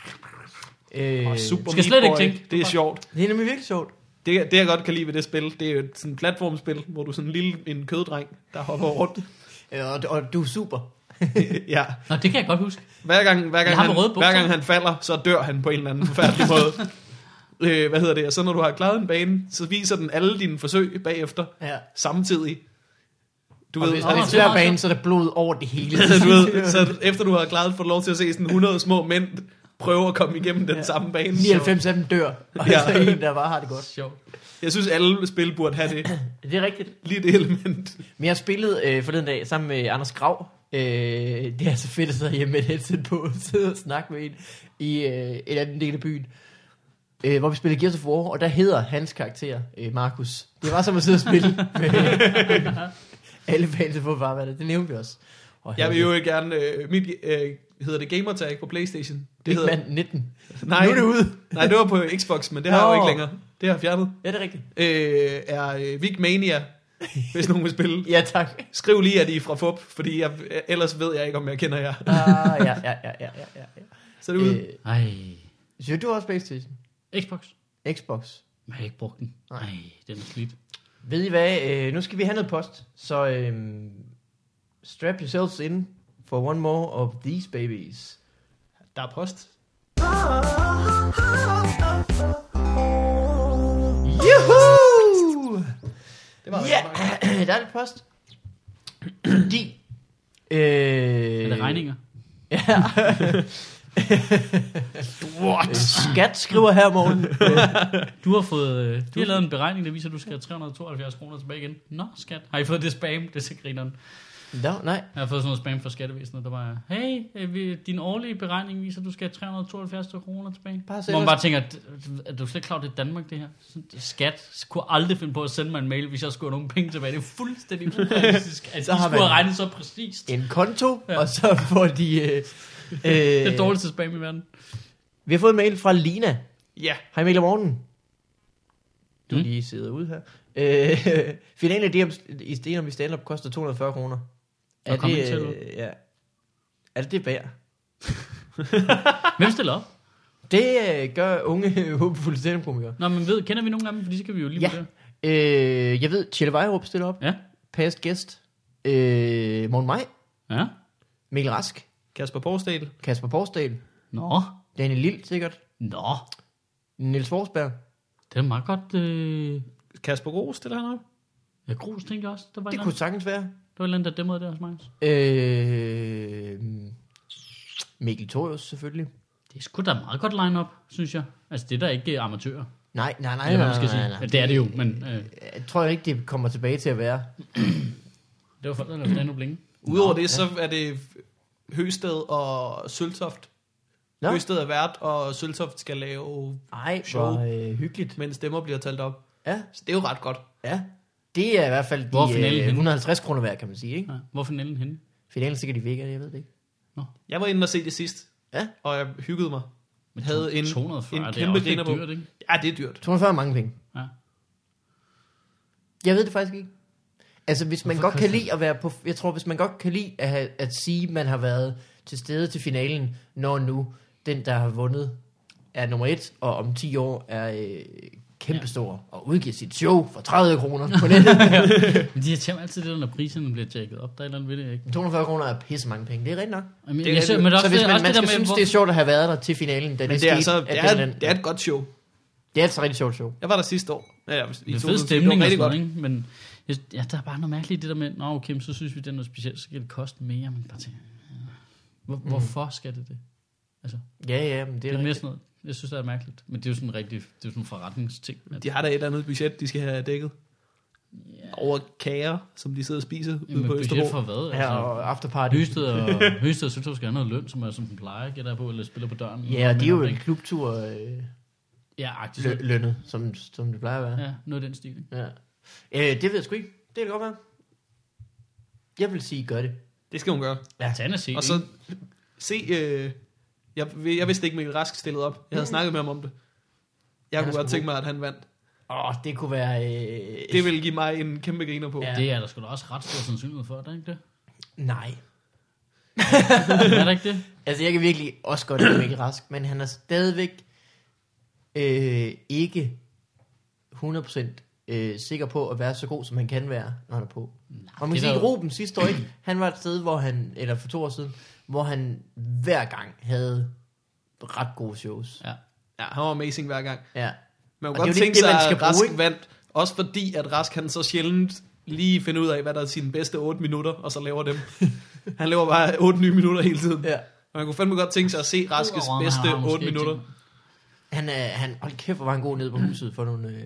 Øh, Og Super skal Meat slet ikke Boy, tænke. Det er sjovt. det er nemlig virkelig sjovt. Det, det jeg godt kan lide ved det spil, det er jo sådan et platformspil, hvor du er sådan en lille en køddreng, der hopper rundt. Øh, Og, og du er super. ja. Nå, det kan jeg godt huske. Hver gang, hver, gang han, hver gang han falder, så dør han på en eller anden forfærdelig måde. Øh, hvad hedder det? Og så når du har klaret en bane, så viser den alle dine forsøg bagefter Ja. samtidig. Du Og ved, hvis det er en svær bane, så er der blod over det hele. du ved, så efter du har klaret, får du lov til at se sådan 100 små mænd prøve at komme igennem den Ja. samme bane. 99 af dem dør, og Ja. så en, der bare har det godt. Sjovt. Jeg synes, alle spil burde have det. Det er rigtigt. Lige det element. Men jeg spillede øh, forleden dag sammen med Anders Grav. Øh, det er så fedt at sidde hjemme med et headset på og sidde og snakke med en i øh, en anden del af byen. Øh, hvor vi spillede Gears of War, og der hedder hans karakter øh, Markus. Det var som at sidde og spille med alle fans af fodboldvarvandet. Det nævnte vi også. Og Jeg vil jo gerne... Øh, mit, øh, hedder det gamertag på Playstation? Det Det hedder, mand 19. nej, Nu er det ude. nej, det var på Xbox, men det har jeg jo ikke længere. Det har jeg fjernet. Ja, det er rigtigt. Øh, er øh, Vic Mania, hvis nogen vil spille. Ja, tak. Skriv lige, at I er fra FUP, fordi jeg, ellers ved jeg ikke, om jeg kender jer. Ah, ja, ja, ja, ja, ja, ja. Så er det ude. Øh, Ej. synes du også Playstation? Xbox. Xbox. Jeg har ikke brugt den. Nej. Den er slidt. Ved I hvad? Øh, nu skal vi have noget post. Så øhm, strap yourselves in for one more of these babies. Der er post. Juhu! Det var Ja, der er lidt post. Fordi... Øh, Er det regninger? Ja. What? Skat skriver her, Morten. Du har fået, øh, de har lavet en beregning, der viser, at du skal have 372 kroner tilbage igen. Nå, skat. Har I fået det spam? Det er så grineren. Nå, nej. Jeg har fået sådan noget spam fra skattevæsenet, der var, hey, øh, din årlige beregning viser, at du skal have 372 kroner tilbage. Bare Hvor man bare tænker, er du slet ikke klar, det er Danmark, det her? Skat kunne aldrig finde på at sende mig en mail, hvis jeg skulle have nogle penge tilbage. Det er fuldstændig urealistisk, at Så de har skulle have regnet så præcist. En konto, Ja. og så får de... Øh, øh, Det er dårligste spam i verden. Vi har fået en mail fra Lina. Ja. Hej Mikkel og Morten. Du Mm. lige sidder ude her. Øh, finalen af om, i sten om i stand-up koster 240 kroner. Er det, ind til, øh, ja. Er det det værd? Hvem stiller op? Det øh, gør unge, håbefulde stand Nå, men ved, kender vi nogle af dem? Fordi så kan vi jo lige Ja. det. øh, Jeg ved, Tjelle Vejrup stiller op. Ja. Past gæst. Øh, Morten Maj. Ja. Mikkel Rask. Kasper Porsdal. Kasper Porsdal. Nå. Daniel Lille sikkert. Nå. Niels Forsberg. Det er meget godt. Øh... Kasper Gros stiller han op. Ja, Grus tænkte jeg også. Der var, Det en kunne kunne... sagtens være. Var andet, der dæmmede der hos mig. Øh, Mikkel Torius selvfølgelig. Det er sgu da et meget godt line-up, synes jeg. Altså, det er da ikke amatører. Nej, nej, nej. Eller nej, man skal nej, sige. nej. Ja, det er det jo, men øh, Jeg tror ikke, det kommer tilbage til at være. det var folk, der lavede stand længe. Udover det, så er det Høsted og Søltoft. Nå. Høsted er vært, og Søltoft skal lave, Ej, Show. hvor øh, hyggeligt. mens stemmer bliver talt op. Ja, Så det er jo ret godt. ja. Det er i hvert fald Hvor er de finalen øh, henne? 150 kroner værd, kan man sige. Ikke? Ja. Hvor er finalen henne? Finalen er sikkert i Vega, jeg ved det ikke. Jeg var inde og se det sidst, Ja, og jeg hyggede mig. Men Havde en- 240, en det er kæmpe også lidt på. dyrt, ikke? Ja, det er dyrt. 240 er mange penge. Ja. Jeg ved det faktisk ikke. Altså, hvis man Hvorfor godt kan koster lide at være på... Jeg tror, hvis man godt kan lide at, have, at sige, at man har været til stede til finalen, når nu den, der har vundet, er nummer et, og om 10 år er øh, kæmpestor, ja. og udgiver sit show for 30 kroner på nettet. Men de irriterer mig altid det, der, når priserne bliver tjekket op. Der er et eller andet ved det, ikke? 240 kroner er pisse mange penge, det er rigtigt nok. Jamen, Det det er jeg rigtigt. men det er Så også, hvis det, man, også man det der skal med, synes, hvor, det er sjovt at have været der til finalen, da Men det, det er, skete, altså, det, er, den- det er et godt show. det er altså et rigtig sjovt show. Jeg var der sidste år. Ja, ja, i det er 2020. fed stemning det var og rigtig sådan godt. noget, ikke? Men jeg, ja, der er bare noget mærkeligt i det der med, nå okay, men så synes vi, det er noget specielt, så skal det koste mere, men bare tænker, ja. Hvor, Mm. hvorfor skal det det? Altså, Ja, ja, men det det er, er mere sådan noget, jeg synes, det er mærkeligt. Men det er jo sådan en rigtig, det er jo sådan en forretningsting. At, De har da et eller andet budget, de skal have dækket. ja, Over kager, som de sidder og spiser ude Jamen, på budget Østerbro. for hvad? Ja, Altså, og afterparty. Høsted og, Høsted og Søltoft skal have noget løn, som er som den plejer, gætter på, eller spiller på døren. Ja, og de er jo en klubtur øh, Ja, agtigt. lø- lønnet, som, som det plejer at være. Ja, noget af den stil. Ja. Øh, det ved jeg sgu ikke. Det kan godt være. Jeg vil sige, gør det. Det skal hun gøre. Ja, tag og se Og så se... Øh, jeg, jeg vidste ikke, Mikkel Rask stillede op. Jeg havde snakket med ham om det. Jeg Han kunne godt tænke mig, at han vandt. Åh, oh, det kunne være... Øh, Det ville give mig en kæmpe griner på. Ja. Det er der sgu da også ret stor sandsynlighed for, er der ikke det? Nej. er der ikke det? Altså, jeg kan virkelig også godt lide Mikkel Rask, men han er stadigvæk øh, ikke 100% øh, sikker på at være så god, som han kan være, når han er på. Og man det kan sige, Ruben sidste år ikke, han var et sted, hvor han, eller for to år siden, hvor han hver gang havde ret gode shows. Ja. Ja, han var amazing hver gang. Ja. Man Og kunne godt det er jo tænke det, sig, man skal at Rask bruge, ikke? vandt. Også fordi, at Rask han så sjældent lige finder ud af, hvad der er sine bedste 8 minutter, og så laver dem. han laver bare 8 nye minutter hele tiden. ja. Og man kunne fandme godt tænke sig at se Raskes Udover, bedste har måske 8 ikke minutter. ting. Han, er, han, hold kæft, hvor var han god nede på huset for nogle, øh,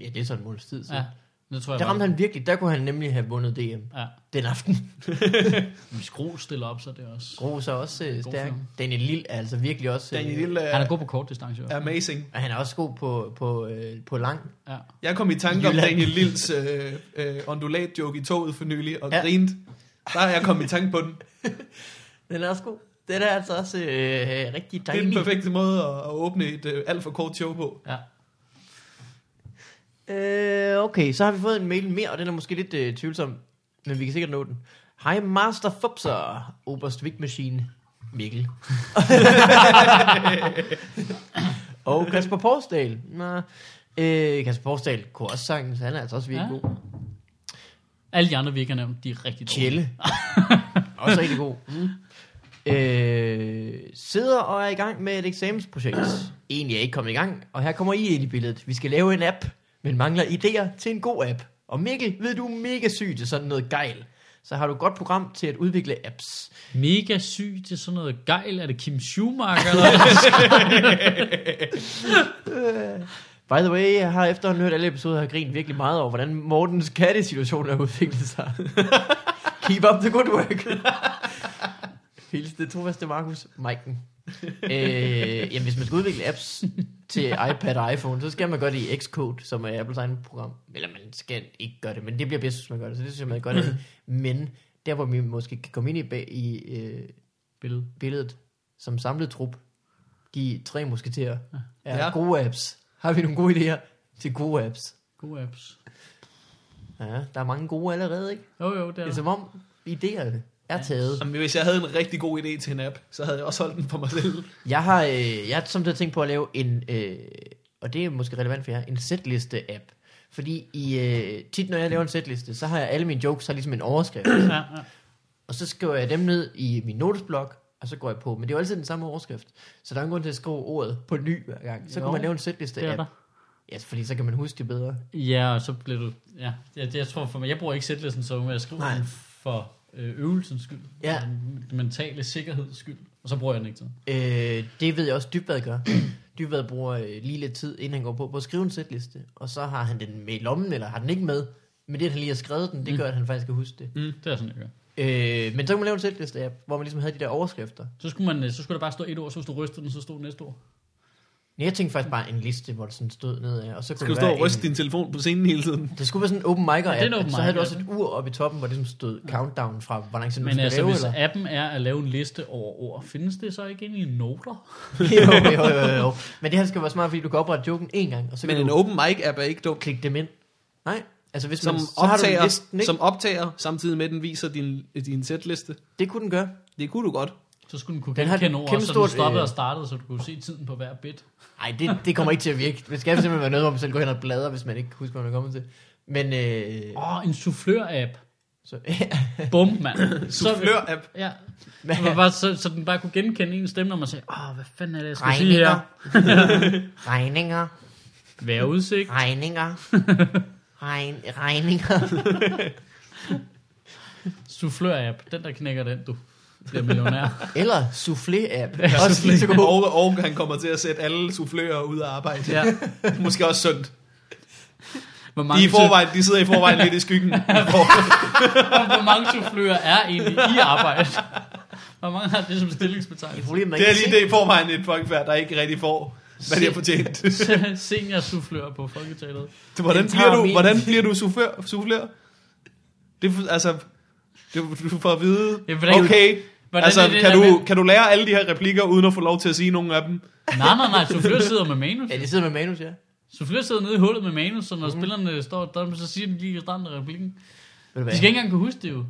ja, det er sådan en måneds tid siden. Ja, det tror jeg Der ramte han virkelig, der kunne han nemlig have vundet DM Ja. den aften. Hvis Skro stiller op, så er det også... Gros er også øh, stærk. film. Daniel Lille er altså virkelig også... Daniel øh, Lille Han er god på kort distance, er amazing. og han er også god på, på, øh, på lang. Ja. Jeg kom i tanke om. Daniel Lills øh, øh, ondulat joke i toget for nylig, og Ja. grinte. Der er jeg kommet i tanke på den. Den er også god. Den er altså også øh, rigtig Det er dejlig. den perfekte måde at, at åbne et øh, alt for kort show på. ja. Øh, okay, så har vi fået en mail mere, og den er måske lidt øh, tvivlsom, men vi kan sikkert nå den. Hej Master Fupser, Oberst Vigmaskine, Mikkel. og Kasper Porsdal. Nå, øh, Kasper Porsdal kunne også sagtens, han er altså også virkelig Ja. god. Alle de andre, vi ikke har nævnt, de er rigtig dårlige. Tjelle. også rigtig god. Mm. Øh, sidder og er i gang med et eksamensprojekt. Egentlig er ikke kommet i gang, og her kommer I ind i billedet. Vi skal lave en app, men mangler idéer til en god app. Og Mikkel, ved du mega syg til sådan noget gejl. Så har du et godt program til at udvikle apps. Mega syg til sådan noget gejl. Er det Kim Schumacher? Eller? By the way, jeg har efterhånden hørt alle episoder og grint virkelig meget over, hvordan Mortens kattesituation er udviklet sig. Keep up the good work. Hils det trofaste Markus Maiken. øh, jamen, hvis man skal udvikle apps til iPad og iPhone, så skal man gøre det i Xcode, som er Apples egen program. Eller man skal ikke gøre det, men det bliver bedst, hvis man gør det. Så det synes jeg, man gør det. Men der, hvor vi måske kan komme ind i, i øh, Billede. billedet som samlet trup, de tre musketerer, er ja. Gode apps. Har vi nogle gode idéer til gode apps? Gode apps. Ja, der er mange gode allerede, ikke? Jo, jo, det Det er er der. som om idéerne er taget. Jamen, hvis jeg havde en rigtig god idé til en app, så havde jeg også holdt den for mig selv. Jeg har, øh, jeg har samtidig tænkt på at lave en, øh, og det er måske relevant for jer, en setliste-app. Fordi i, øh, tit når jeg laver en setliste, så har jeg alle mine jokes har ligesom en overskrift. Ja, ja. og så skriver jeg dem ned i min notesblok, og så går jeg på. Men det er jo altid den samme overskrift. Så der er ingen grund til at skrive ordet på ny hver gang. Så Jo, kan man lave en Det setliste-app. Ja, fordi så kan man huske det bedre. Ja, og så bliver du... Ja, jeg, jeg tror for mig, jeg bruger ikke sætlisten så med at skrive Nej. den for øvelsens skyld. Ja. Den mentale sikkerheds skyld. Og så bruger jeg den ikke til. Øh, det ved jeg også, Dybvad gør. Dybvad bruger øh, lige lidt tid, inden han går på, på at skrive en setliste. Og så har han den med i lommen, eller har den ikke med. Men det, at han lige har skrevet den, det Mm. gør, at han faktisk kan huske det. Det er sådan, jeg gør. Øh, men så kan man lave en setliste-app, hvor man ligesom havde de der overskrifter. Så skulle, man, øh, så skulle der bare stå et ord, så hvis du rystede den, så stod næste ord. Jeg tænkte faktisk bare en liste, hvor der sådan stod nedad, og så kunne Skal du det stå og ryste en, din telefon på scenen hele tiden? Det skulle være sådan en open Ja, det en app, open så havde du mic også et ur oppe i toppen, hvor det ligesom stod countdown fra, hvor lang tid du Men skal altså, lave, hvis eller? appen er at lave en liste over ord, findes det så ikke i noter? jo, jo, jo, jo. Men det her skal være smart, fordi du kan oprette joken en gang, og så Men kan en du open mic app er ikke dum. klikke dem ind. Nej, altså hvis Som man, så har du optager, listen, ikke? som optager, samtidig med at den viser din, din setliste. Det kunne den gøre. Det kunne du godt. Så skulle den kunne Den har genkende ord, så den stoppede øh, og startede, så du kunne se tiden på hver bit. Nej, det, det kommer ikke til at virke. Det skal simpelthen være noget, hvor man selv går hen og bladrer, hvis man ikke husker, hvad man er kommet til. Men, øh, Åh, oh, en soufflør-app. så, Bum, mand. Soufflør-app. Ja, så, man bare, så, så den bare kunne genkende en stemme, når man sagde, åh, hvad fanden er det, jeg skal sige her? regninger, regninger, Vejrudsigt. regninger, regn, regninger. Soufflør-app. Den, der knækker den, du bliver millionær. Eller soufflé-app. Ja, Også lige så god. Og, og han kommer til at sætte alle soufflører ud af arbejde. ja. Måske også sundt. Hvor De, mange, er i forvejen, de sidder i forvejen lidt i skyggen. hvor, mange soufflører er egentlig i arbejde? Hvor mange har det som stillingsbetegnelse? Det er lige det i forvejen et folkefærd, der ikke rigtig får, hvad de har fortjent. Senior soufflør på folketeateret. Så hvordan bliver du, min- hvordan bliver du soufflør? soufflør? Det er, altså, du, du får at vide, Ja, hvordan- okay, hvordan altså, er det, kan, du, med- kan du lære alle de her replikker, uden at få lov til at sige nogen af dem? Nej, nej, nej. Soufflør sidder med manus. Ja, de sidder med manus, ja. Soufflør sidder nede i hullet med manus, så når mm. spillerne står der, så siger de lige i starten af replikken. Ved du De skal ikke engang kunne huske det jo.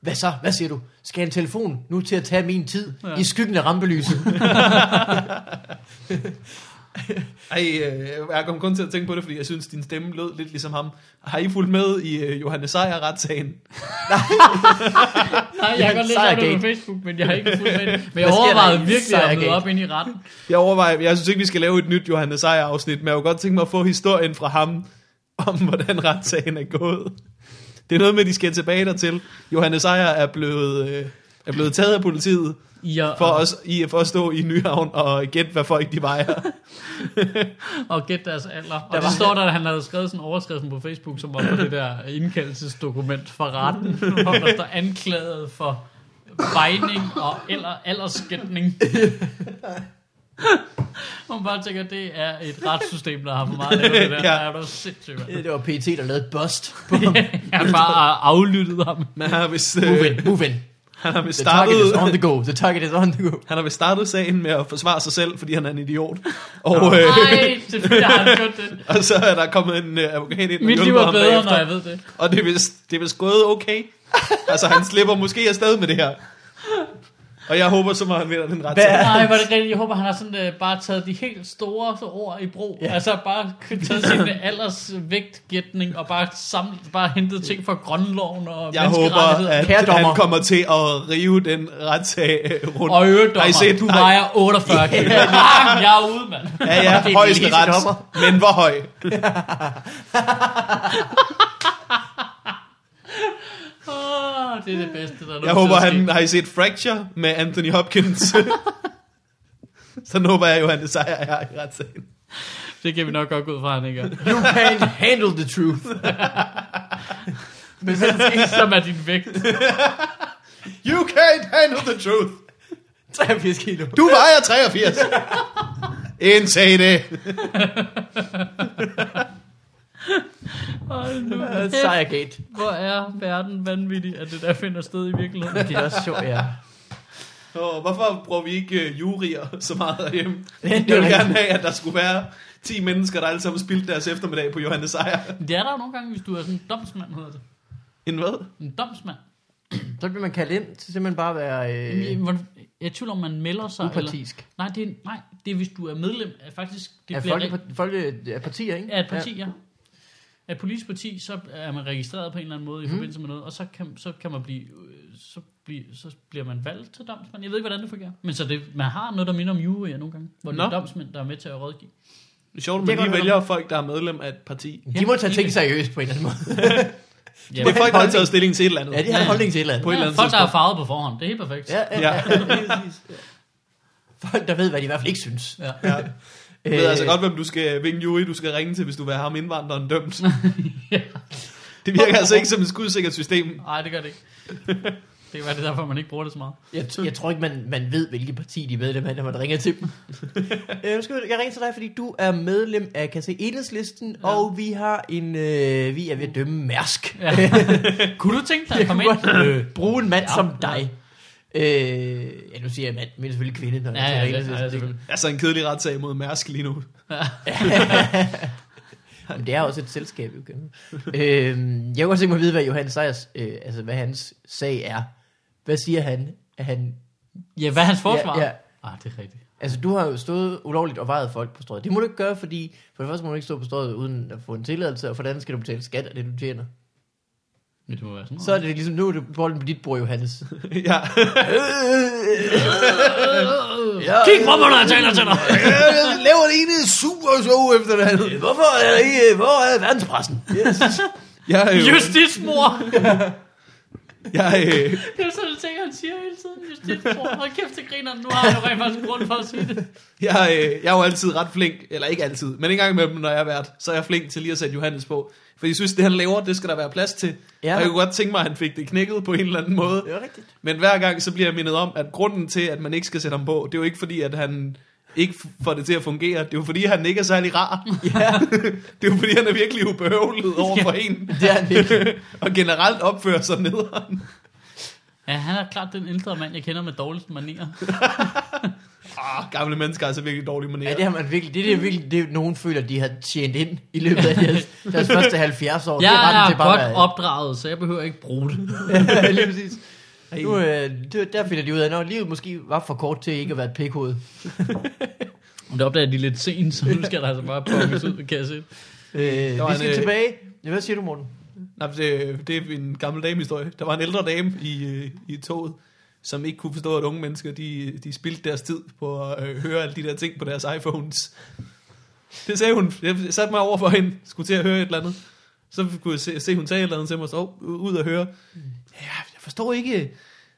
Hvad så? Hvad siger du? Skal en telefon nu til at tage min tid ja. i skyggen af rampelyset? Ej, øh, jeg kom kun til at tænke på det, fordi jeg synes, din stemme lød lidt ligesom ham. Har I fulgt med i øh, Johannes Sejer retssagen? Nej, jeg har godt læst det på Facebook, men jeg har ikke fulgt med. Men jeg overvejede virkelig at møde op ind i retten. Jeg overvejer, jeg synes ikke, vi skal lave et nyt Johannes Sejer afsnit, men jeg kunne godt tænke mig at få historien fra ham, om hvordan retssagen er gået. Det er noget med, at de skal tilbage dertil. Johannes Sejer er blevet, øh, er blevet taget af politiet I at, for, os, i, for at stå i Nyhavn og gætte, hvad folk de vejer. og gætte deres alder. Og Der det var- står der, at han havde skrevet sådan en overskrift på Facebook, som var på det der indkaldelsesdokument fra retten, hvor der står anklaget for vejning og eller aldersskætning. Og man bare tænker, at det er et retssystem, der har for meget lavet det der. Ja. ja. er du sindssygt. mand. det var PT, der lavede et bust på ham. Jeg har bare aflyttet ham. Men han har vist, Move øh, in, move in. Han har vist The target is on startet, the go. The target is on the go. han har vist startet sagen med at forsvare sig selv, fordi han er en idiot. Og, øh, Nej, selvfølgelig har han gjort det. og så er der kommet en øh, advokat ind Mit liv er bedre, bagefter. når jeg ved det. Og det er vist, det er vist gået okay. altså, han slipper måske afsted med det her. Og jeg håber, så må han vinder den ret. Hvad Nej, var det rigtigt? Jeg håber, han har sådan, øh, bare taget de helt store ord i brug. Ja. Ja. Altså bare taget sin aldersvægtgætning og bare, samlet, bare hentet ting fra grønloven og Jeg håber, at Kære dommer. han kommer til at rive den retssag øh, rundt. Og øvrigt, dommer, set- du har I- vejer 48 kilo. Bang, jeg er ude, mand. Ja, ja, højeste ret. Men hvor høj? Det er det bedste, der er Jeg håber, er han har I set Fracture med Anthony Hopkins. så håber jeg jo, han det sejr er i retssagen. Det kan vi nok godt gå ud fra, han ikke er. You can't handle the truth. Men hvad der sker? Som er din vægt. You can't handle the truth. 83 kilo. Du vejer 83. Indtag det. Hold nu. Sejrgate. Hvor er verden vanvittig, at det der finder sted i virkeligheden. Det er også sjovt, ja. Og hvorfor bruger vi ikke uh, jurier så meget derhjemme? Ja, Jeg det er vil gerne have, at der skulle være 10 mennesker, der alle sammen spildte deres eftermiddag på Johannes Sejer. Det er der jo nogle gange, hvis du er sådan en domsmand, hedder det. En hvad? En domsmand. Så bliver man kaldt ind til simpelthen bare at være øh, jeg er i tvivl om, man melder sig. Eller, upartisk. nej, det er, nej, det er hvis du er medlem af faktisk... Det folke, re- folke, af partier, ikke? af et parti, ja. Af et politisk parti, så er man registreret på en eller anden måde i Mhm. forbindelse med noget, og så kan, så kan man blive, øh, så, blive, så bliver man valgt til domsmand. Jeg ved ikke, hvordan det fungerer. Men så det, man har noget, der minder om juryer nogle gange, hvor det er domsmænd, der er med til at rådgive. Det er sjovt, at man lige vælger folk, der er medlem af et parti. Ja, de må tage ting seriøst på en eller anden måde. Ja, Det er folk, der har taget stilling til et eller andet. Ja, de har en holdning til et eller andet. På et eller ja, andet folk, der er tidspunkt. farvet på forhånd. Det er helt perfekt. Ja, ja, Ja. ja. Ja. Folk, der ved, hvad de i hvert fald ikke synes. Ja. Ja. Du ved Øh, altså godt, hvem du skal, hvilken jury du skal ringe til, hvis du vil have ham indvandreren dømt. Ja. Det virker altså ikke som et skudsikkert system. Nej, det gør det ikke. Det kan være, det er derfor, man ikke bruger det så meget. Jeg, jeg tror ikke, man, man ved, hvilket parti de er medlem af, når man ringer til dem. øh, skal jeg, ringer til dig, fordi du er medlem af, kan se, enhedslisten, ja. og vi har en, øh, vi er ved at dømme Mærsk. Ja. Kunne du tænke dig at komme ind? øh, bruge en mand Ja. som dig. Øh, ja, nu siger jeg mand, men selvfølgelig kvinde, når Ja, ja, det, ja, selvfølgelig. Altså en kedelig retssag mod Mærsk lige nu. Men det er også et selskab, jo. øh, jeg kunne godt tænke mig at vide, hvad Johan Sejers, øh, altså hvad hans sag er. Hvad siger han? Er han Ja, hvad er hans forsvar? Ja, ja. Ah, det er rigtigt. Altså, du har jo stået ulovligt og vejet folk på strøget. Det må du ikke gøre, fordi for det første må du ikke stå på strøget uden at få en tilladelse, og for det andet skal du betale skat af det, du tjener. Men det må være sådan Så er det ligesom, nu er det bolden på dit bord, Johannes. ja. ja, Kig på mig, når jeg taler til dig! jeg laver det ene super show efter det andet. Hvorfor er der ikke, hvor er verdenspressen? Yes. Jeg, er jo, Justitsmor! jeg, øh, Det er sådan en ting, han siger hele tiden. Justitsmor. Hold kæft, det griner. Nu har jeg jo rent faktisk grund for at sige det. jeg, øh, jeg er jo altid ret flink, eller ikke altid, men en gang imellem, når jeg er vært, så er jeg flink til lige at sætte Johannes på. For jeg synes, det han laver, det skal der være plads til. Ja. Ja. Og jeg kunne godt tænke mig, at han fik det knækket på en eller anden måde. Det er rigtigt. Men hver gang, så bliver jeg mindet om, at grunden til, at man ikke skal sætte ham på, det er jo ikke fordi, at han ikke får det til at fungere. Det er jo fordi, han ikke er særlig rar. Ja, Det er jo fordi, han er virkelig ubehøvlet over for en. det er han virkelig. og generelt opfører sig nederen. Ja, han er klart den ældre mand, jeg kender med dårligst manier. Ah, gamle mennesker er altså virkelig dårlige manerer. Ja, det har man virkelig. Det er det, virkelig, det er, nogen føler, de har tjent ind i løbet af deres, deres første 70 år. det Jeg retten er til bare godt være- opdraget, så jeg behøver ikke bruge det. Ja, lige præcis. Nu, øh, det, der finder de ud af, at livet måske var for kort til ikke at være et pikhoved. Men det opdager de lidt sent, så nu skal der altså bare punges ud, kan jeg se. Øh, vi en, skal øh, tilbage. Ja, hvad siger du, Morten? Nej, det, det er en gammel dame-historie. Der var en ældre dame i, øh, i toget, som ikke kunne forstå, at unge mennesker, de, de spildte deres tid på at øh, høre alle de der ting på deres iPhones. Det sagde hun. Jeg satte mig over for hende, skulle til at høre et eller andet. Så kunne jeg se, se hun sagde et eller andet til mig, så oh, ud og høre. Ja, jeg forstår ikke,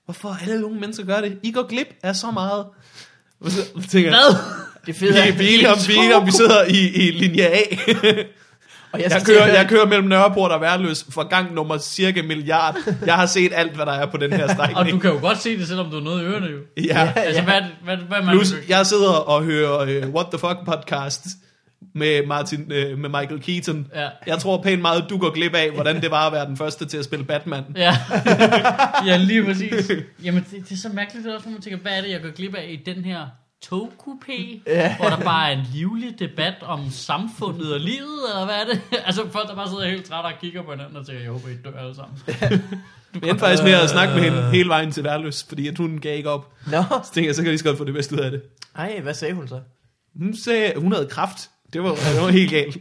hvorfor alle unge mennesker gør det. I går glip af så meget. Og så tænker jeg, Hvad? Det vi, fede er, vi, er enige om, vi om, vi sidder i, i linje A. og Jeg skal kører, at- jeg kører mellem Nørreport og Værløs for gang nummer cirka milliard. Jeg har set alt, hvad der er på den her Og du strækning. kan jo godt se det, selvom du er noget i ørerne jo. Ja. Altså, hvad, hvad, hvad man Plus, jeg sidder og hører uh, What the Fuck podcast med, Martin, uh, med Michael Keaton. Ja. Jeg tror pænt meget, du går glip af, hvordan det var at være den første til at spille Batman. Ja, ja lige præcis. Jamen, det, det er så mærkeligt, det også, når man tænker, hvad er det, jeg går glip af i den her togkupé, Ja. hvor der bare er en livlig debat om samfundet og livet, eller hvad er det? Altså folk, der bare sidder helt trætte og kigger på hinanden og tænker, jeg håber, I dør alle sammen. Jeg endte faktisk med at snakke med hende hele vejen til Værløs, fordi at hun gav ikke op. Nå, Så tænkte jeg, så kan jeg lige så godt få det bedste ud af det. ej, hvad sagde hun så? Hun sagde, at hun havde kraft. Det var, det var helt galt.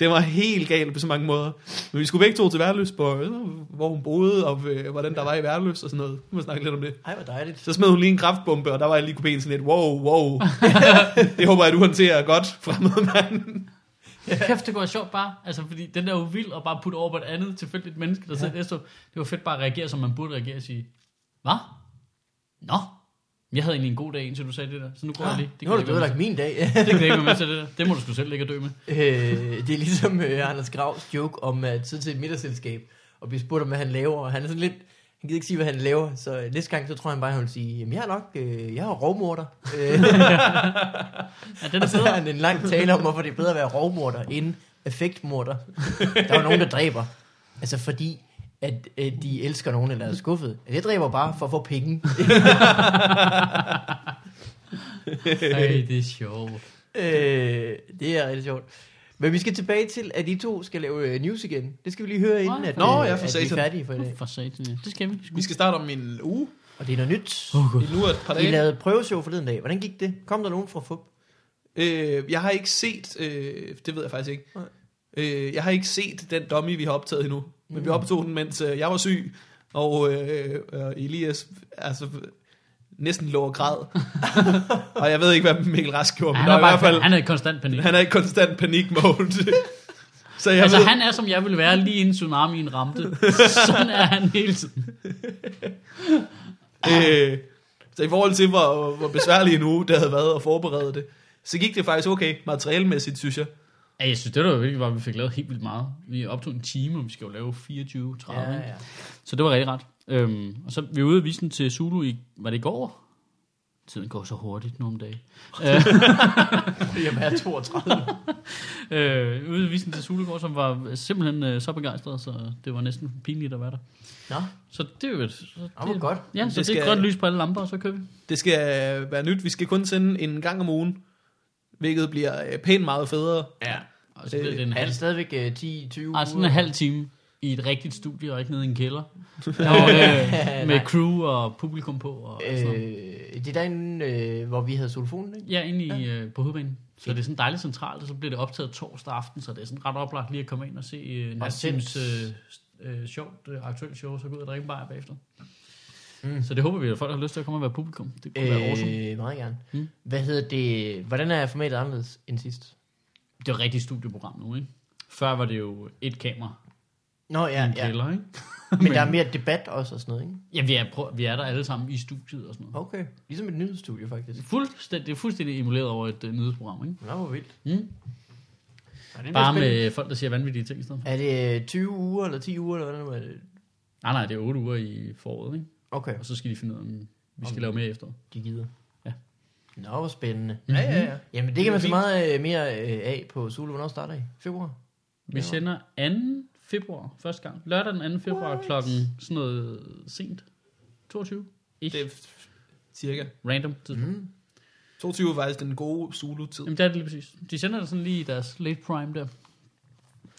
Det var helt galt på så mange måder. Men vi skulle begge to til Værløs, på, øh, hvor hun boede, og øh, hvordan der var i Værløs og sådan noget. Vi må snakke lidt om det. Ej, hvor dejligt. Så smed hun lige en kraftbombe, og der var jeg lige kupéen sådan lidt, wow, wow. det håber jeg, du håndterer godt, fremmede mand. Kæft, det går sjovt bare. Altså, fordi den der er jo vild og bare putte over på et andet tilfældigt menneske, der sidder næste år. Det var fedt bare at reagere, som man burde reagere og sige, hvad? Nå, jeg havde egentlig en god dag, indtil du sagde det der, så nu går jeg lige. Nu har du ødelagt min dag. Det kan jeg ikke være med til det der. Det må du sgu selv ligge og dø med. øh, det er ligesom øh, Anders Gravs joke om at sidde til et middagsselskab og blive spurgt om, hvad han laver. Og han er sådan lidt... Han gider ikke sige, hvad han laver, så øh, næste gang, så tror han bare, han vil sige, jamen jeg er nok, øh, jeg er rovmorder. Øh, Ja, den er og så har han en lang tale om, hvorfor det er bedre at være rovmorder end effektmorder. Der er jo nogen, der dræber. Altså fordi, at, at de elsker nogen, eller er skuffet. Det dræber bare for at få penge. Ej, det er sjovt. øh, det er rigtig sjovt. Men vi skal tilbage til, at I to skal lave øh, news igen. Det skal vi lige høre, inden Nå, at, Nå, øh, ja, for at vi er satan. færdige for i dag. For satan, ja. Det skal vi. Vi skal starte om en uge. Og det er noget nyt. Oh, Det er nu et par I dage. lavede prøveshow forleden dag. Hvordan gik det? Kom der nogen fra FUP? Øh, jeg har ikke set, øh, det ved jeg faktisk ikke. Nej. Øh, jeg har ikke set den dummy, vi har optaget endnu. Men vi optog den, mens øh, jeg var syg, og øh, øh, Elias altså, næsten lå og græd. og jeg ved ikke, hvad Mikkel Rask gjorde, men Han der er, var i hvert fald, han er i konstant panik. han er i konstant panik-mode. Så jeg altså, ved, han er, som jeg ville være, lige inden tsunamien ramte. Sådan er han hele tiden. øh, så i forhold til, hvor, hvor besværlig en uge det havde været at forberede det, så gik det faktisk okay, materialmæssigt, synes jeg. Ja, jeg synes, det var virkelig, at vi fik lavet helt vildt meget. Vi optog en time, og vi skal jo lave 24, 30. Ja, Ja. Så det var rigtig ret. Øhm, og så vi var ude og vise den til Zulu i, var det i går? Tiden går så hurtigt nogle dage. Jeg er 32. Øh, ude og vise den til Zulu i går, som var simpelthen øh, så begejstret, så det var næsten pinligt at være der. Nå, Så det er jo et... Så det var godt. Ja, så Det det, skal- er grønt lys på alle lamper, og så kører vi. Det skal være nyt. Vi skal kun sende en gang om ugen, hvilket bliver øh, pænt meget federe. Ja. Og så bliver det en Er halv, det stadigvæk øh, 10-20 ah, sådan en halv time i et rigtigt studie, og ikke nede i en kælder. og, øh, med crew og publikum på. Og sådan noget. Øh, det er derinde, øh, hvor vi havde solofonen, ikke? Ja, inde i, øh, på hovedbanen. Så det er sådan dejligt centralt, og så bliver det optaget torsdag aften, så det er sådan ret oplagt lige at komme ind og se øh, Og sendt. øh, øh, sjovt øh, aktuelt show, så gå ud og drikke en bajer bagefter. Mm. Så det håber vi, at folk har lyst til at komme og være publikum. Det kunne øh, være awesome. Øh, meget gerne. Mm. Hvad hedder det? Hvordan er formatet anderledes end sidst? Det er et rigtigt studieprogram nu, ikke? Før var det jo et kamera Nå, ja, en ja. kælder, ikke? Men der er mere debat også og sådan noget, ikke? Ja, vi er, prøv, vi er der alle sammen i studiet og sådan noget. Okay. Ligesom et nyhedsstudie, faktisk. Fuldstændig, det er fuldstændig emuleret over et uh, nyhedsprogram, ikke? Nå, hvor vildt. Mm. Er Bare med folk, der siger vanvittige ting i stedet for. Er det øh, 20 uger eller 10 uger, eller er det? Nej, nej, det er 8 uger i foråret, ikke? Okay, Og så skal de finde ud af, om vi skal Om- lave mere efter. de gider. Ja. Nå, hvor spændende. Ja, ja, ja. Jamen, det Det kan er man så meget øh, mere øh, af på Zulu. Hvornår starter I? Februar? Vi sender 2. februar første gang. Lørdag den 2. februar What? klokken sådan noget sent. 22. Ish. Det er cirka. Random tidspunkt. Mm. 22 er faktisk den gode Zulu-tid. Jamen det er det lige præcis. De sender det sådan lige i deres late prime der.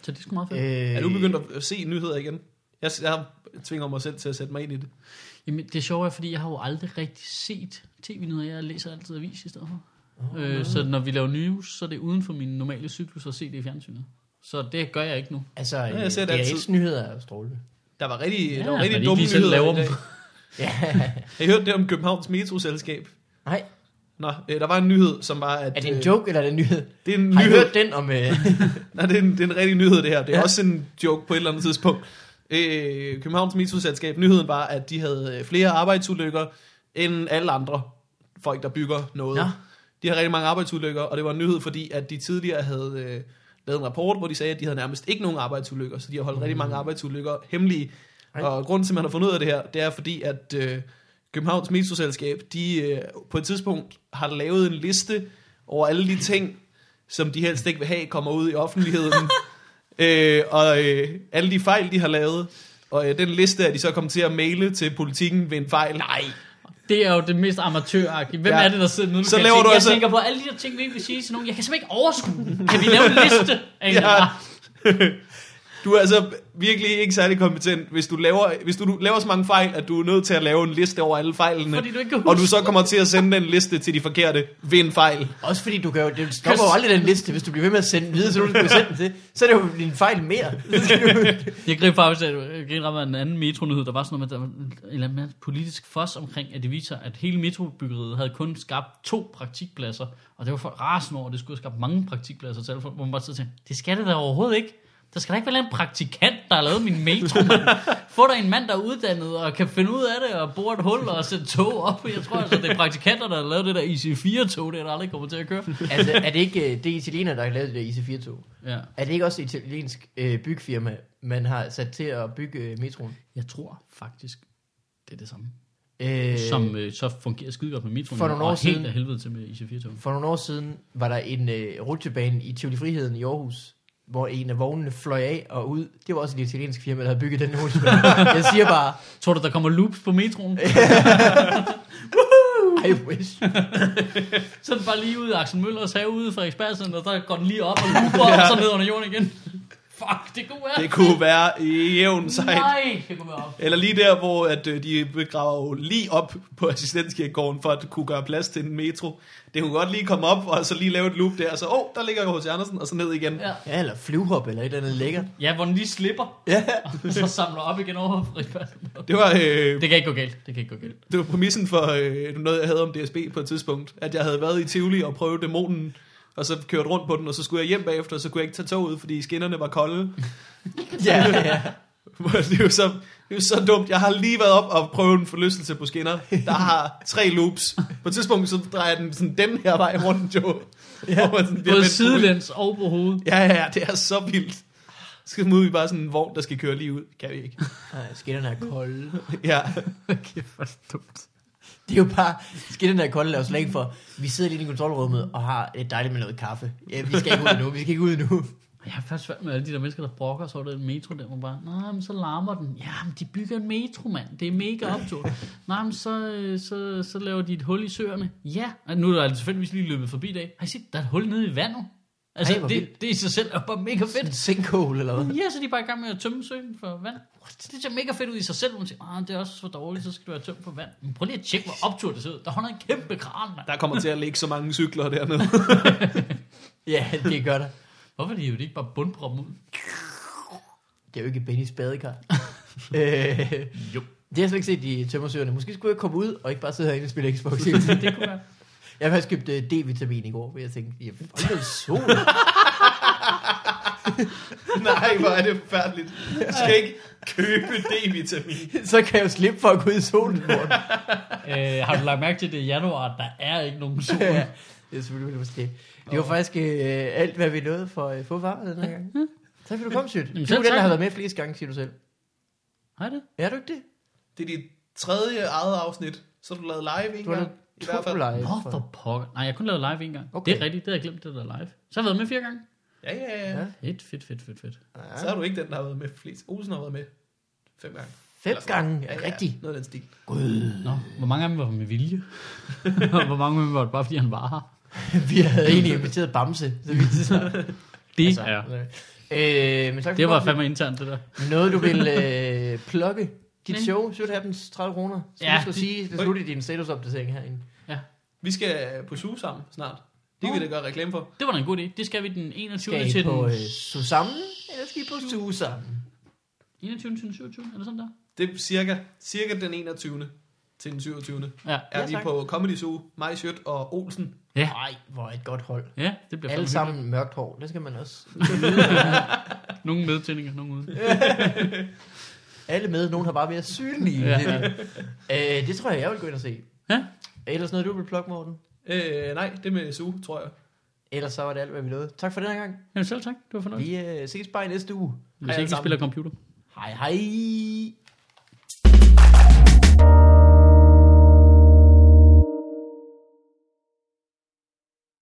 Så det er sgu meget fedt. Øh, Er du begyndt at se nyheder igen? Jeg, jeg tvinger mig selv til at sætte mig ind i det. Jamen det er sjovt, fordi jeg har jo aldrig rigtig set tv-nyheder. Jeg læser altid avis i stedet for. Oh, Øh, så når vi laver news, så er det uden for min normale cyklus at se det i fjernsynet. Så det gør jeg ikke nu. Altså, jeg ser det er altid. nyheder er jo strålende. Der var rigtig, Ja, der var rigtig ikke dumme nyheder laver dem. Ja. Har I hørt det om Københavns Metroselskab? Nej, Nå, øh, der var en nyhed, som var, at... er det en øh, joke, eller er det en nyhed? Det er en Har I nyhed. hørt den om... Øh, Nej, det er, en, det er en rigtig nyhed, det her. Det er. Ja. også en joke på et eller andet tidspunkt. Øh, Københavns Metroselskab, nyheden var, at de havde øh, flere arbejdsulykker end alle andre folk, der bygger noget. Nå. De har rigtig mange arbejdsulykker, og det var en nyhed, fordi at de tidligere havde øh, lavet en rapport, hvor de sagde, at de havde nærmest ikke nogen arbejdsulykker, så de har holdt mm. rigtig mange arbejdsulykker hemmelige. Ej. Og grunden til, at man har fundet ud af det her, det er fordi, at øh, Københavns Metroselskab, de øh, på et tidspunkt har lavet en liste over alle de ting, som de helst ikke vil have, kommer ud i offentligheden. øh, og øh, alle de fejl, de har lavet. Og øh, den liste er de så kommet til at maile til politikken ved en fejl. Nej. Det er jo det mest amatøragtige. Hvem Ja. er det, der sidder nu? Så laver du jeg altså- tænker på alle de der ting, vi ikke vil sige til nogen. Jeg kan simpelthen ikke overskue. Kan vi lave en liste? Ja. Du er altså virkelig ikke særlig kompetent, hvis du laver, hvis du laver så mange fejl, at du er nødt til at lave en liste over alle fejlene. Fordi du ikke kan og du huske så kommer til at sende den liste til de forkerte ved en fejl. også fordi du kan jo... Det stopper jo aldrig den liste, hvis du bliver ved med at sende den videre, så du skal sende den til. Så er det jo en fejl mere. Jeg greb faktisk jeg greb en anden metronød, der var sådan noget med, der var en eller anden politisk fos omkring, at det viser, at hele metrobyggeriet havde kun skabt to praktikpladser, og det var for rasende over, at det skulle have skabt mange praktikpladser til alle folk, hvor man bare sidder og tænker, det skal det da overhovedet ikke. Der skal da ikke være en praktikant, der har lavet min metro, mand. Få der en mand, der er uddannet og kan finde ud af det og bore et hul og sætte tog op. Jeg tror altså, det er praktikanter, der har lavet det der IC4-tog, det er der aldrig kommer til at køre. altså, er det ikke øh, det italiener, der har lavet det der IC4-tog? Ja. Er det ikke også et italiensk øh, bygfirma, man har sat til at bygge øh, metroen? Jeg tror faktisk, det er det samme. Øh, som øh, så fungerer skide godt med metroen, For nogle år og helt siden- af helvede til med IC4-tog. For nogle år siden var der en øh, rutsjebane i Tivoli Friheden i Aarhus, hvor en af vognene fløj af og ud. Det var også et italiensk firma, der havde bygget den rutsjebane. Jeg siger bare, Tror du, der kommer loops på metroen? I wish. Så den bare lige ude af Axel Møllers have ude fra Frederiksberg og der går den lige op og looper op, og så ned under jorden igen. Fuck, det kunne være. Det kunne være jævn sejt. Nej, det kunne være op. Eller lige der, hvor at, øh, de begraver jo lige op på assistenskirkegården, for at kunne gøre plads til en metro. Det kunne godt lige komme op, og så lige lave et loop der, og så, åh, oh, der ligger jo H.C. Andersen, og så ned igen. Ja. Ja, eller flyvehop, eller et eller andet lækkert. ja, hvor den lige slipper, Ja. og så samler op igen over Frederiksberg. Det var, øh, Det kan ikke gå galt. Det kan ikke gå galt. det var præmissen for øh, noget, jeg havde om DSB på et tidspunkt. At jeg havde været i Tivoli og prøvet dæmonen, og så kørt rundt på den, og så skulle jeg hjem bagefter, og så kunne jeg ikke tage toget, fordi skinnerne var kolde. Ja, ja. det er jo så, det er jo så dumt. Jeg har lige været op og prøvet en forlystelse på skinner. Der har tre loops. På et tidspunkt, så drejer den sådan den her vej rundt, jo. Ja. Sådan Både sidelæns og på hovedet. Ja, ja, ja, det er så vildt. Så skal ud i bare sådan en vogn, der skal køre lige ud. Kan vi ikke. Nej, skinnerne er kolde. Ja. Kæft, hvor dumt. Det er jo bare, skinnerne er kolde, og slet for, vi sidder lige i kontrolrummet og har et dejligt med noget kaffe. Ja, vi skal ikke ud nu, vi skal ikke ud nu. Jeg har faktisk svært med alle de der mennesker, der brokker sig over den metro der, man bare, nej, men så larmer den. Ja, men de bygger en metro, mand. Det er mega optur. nej, men så, øh, så, så laver de et hul i søerne. Ja, nu er der altså tilfældigvis lige løbet forbi i dag. Har I set, der er et hul nede i vandet? Altså, Ej, det, vildt. det, i sig selv er bare mega En fedt. sinkhole, eller hvad? Ja, så er de bare i gang med at tømme søen for vand. Det ser mega fedt ud i sig selv, hvor man siger, ah, det er også for dårligt, så skal du have tømt for vand. Men prøv lige at tjekke, hvor optur det ser ud. Der holder en kæmpe kran, mand. Der kommer til at ligge så mange cykler dernede. Ja, det gør der. Hvorfor er de jo ikke bare bundproppen ud? Det er jo ikke Bennys badekar. øh, Jo. det har jeg slet ikke set i tømmersøerne. Måske skulle jeg komme ud og ikke bare sidde herinde og spille Xbox. Det kunne være. Jeg har faktisk købt uh, D-vitamin i går, hvor jeg tænkte, jeg får noget sol. Nej, hvor er det forfærdeligt. Du skal ikke købe D-vitamin. så kan jeg jo slippe for at gå ud i solen i morgen. Øh, har du lagt mærke til, at det er januar, der er ikke nogen sol? ja, det er selvfølgelig måske. Det var faktisk øh, alt, hvad vi nåede for at få varer den her gang. Tak fordi du kom, Syt. Du er den, der tak. har været med flest gange, siger du selv. Har det? Er du ikke det? Det er dit tredje eget afsnit, så har du lavet live en Du har gang. lavet I to hvert fald. live. Nå, for pokker. Nej, jeg kunne lave live en gang. Okay. Det er rigtigt, det havde jeg glemt, det der live. Så har jeg været med fire gange. Ja, ja, ja. Ja. Fedt, fedt, fedt, fedt, fedt. Så er du ikke den, der har været med flest. Olsen har været med fem gange. Fem gange, er det rigtigt? Noget af den stil. Nå, hvor mange af dem var med vilje? Og hvor mange af dem var det bare, fordi han var her? vi havde egentlig inviteret Bamse. Så vi Det altså, er. øh, men tak for Det var fandme internt, det der. Noget, du vil øh, plukke dit Nej. show, Syt Happens 30 kroner. Så Ja, du skal det- sige, det slutter i din statusopdatering herinde. Vi skal på suge sammen snart. Det kan vi da gøre reklame for. Det var da en god idé. Det skal vi den 21. Skal I til på den... øh, Susammen, eller skal I på Suge sammen? 21. til den 27. Eller sådan der? Det er cirka, cirka den 21. til den 27. Ja. Er Ja, vi på Comedy Zoo, mig, Sjøt og Olsen. Ja. Nej, hvor et godt hold. Ja, det bliver Alle sammen mørkt hår, det skal man også. hyggeligt. Nogle medtændinger, nogle uden. Alle med, nogen har bare mere synlige. Ja. Øh, det tror jeg, jeg vil gå ind og se. Ja. Ellers noget, du vil plukke, Morten? Øh, nej, det med Zoo, tror jeg. Ellers så var det alt, hvad vi nåede. Tak for den her gang. Ja, selv tak. Det var fornøjelig. Vi øh, ses bare i næste uge. Hvis Hej ikke vi spiller computer. Hej hej.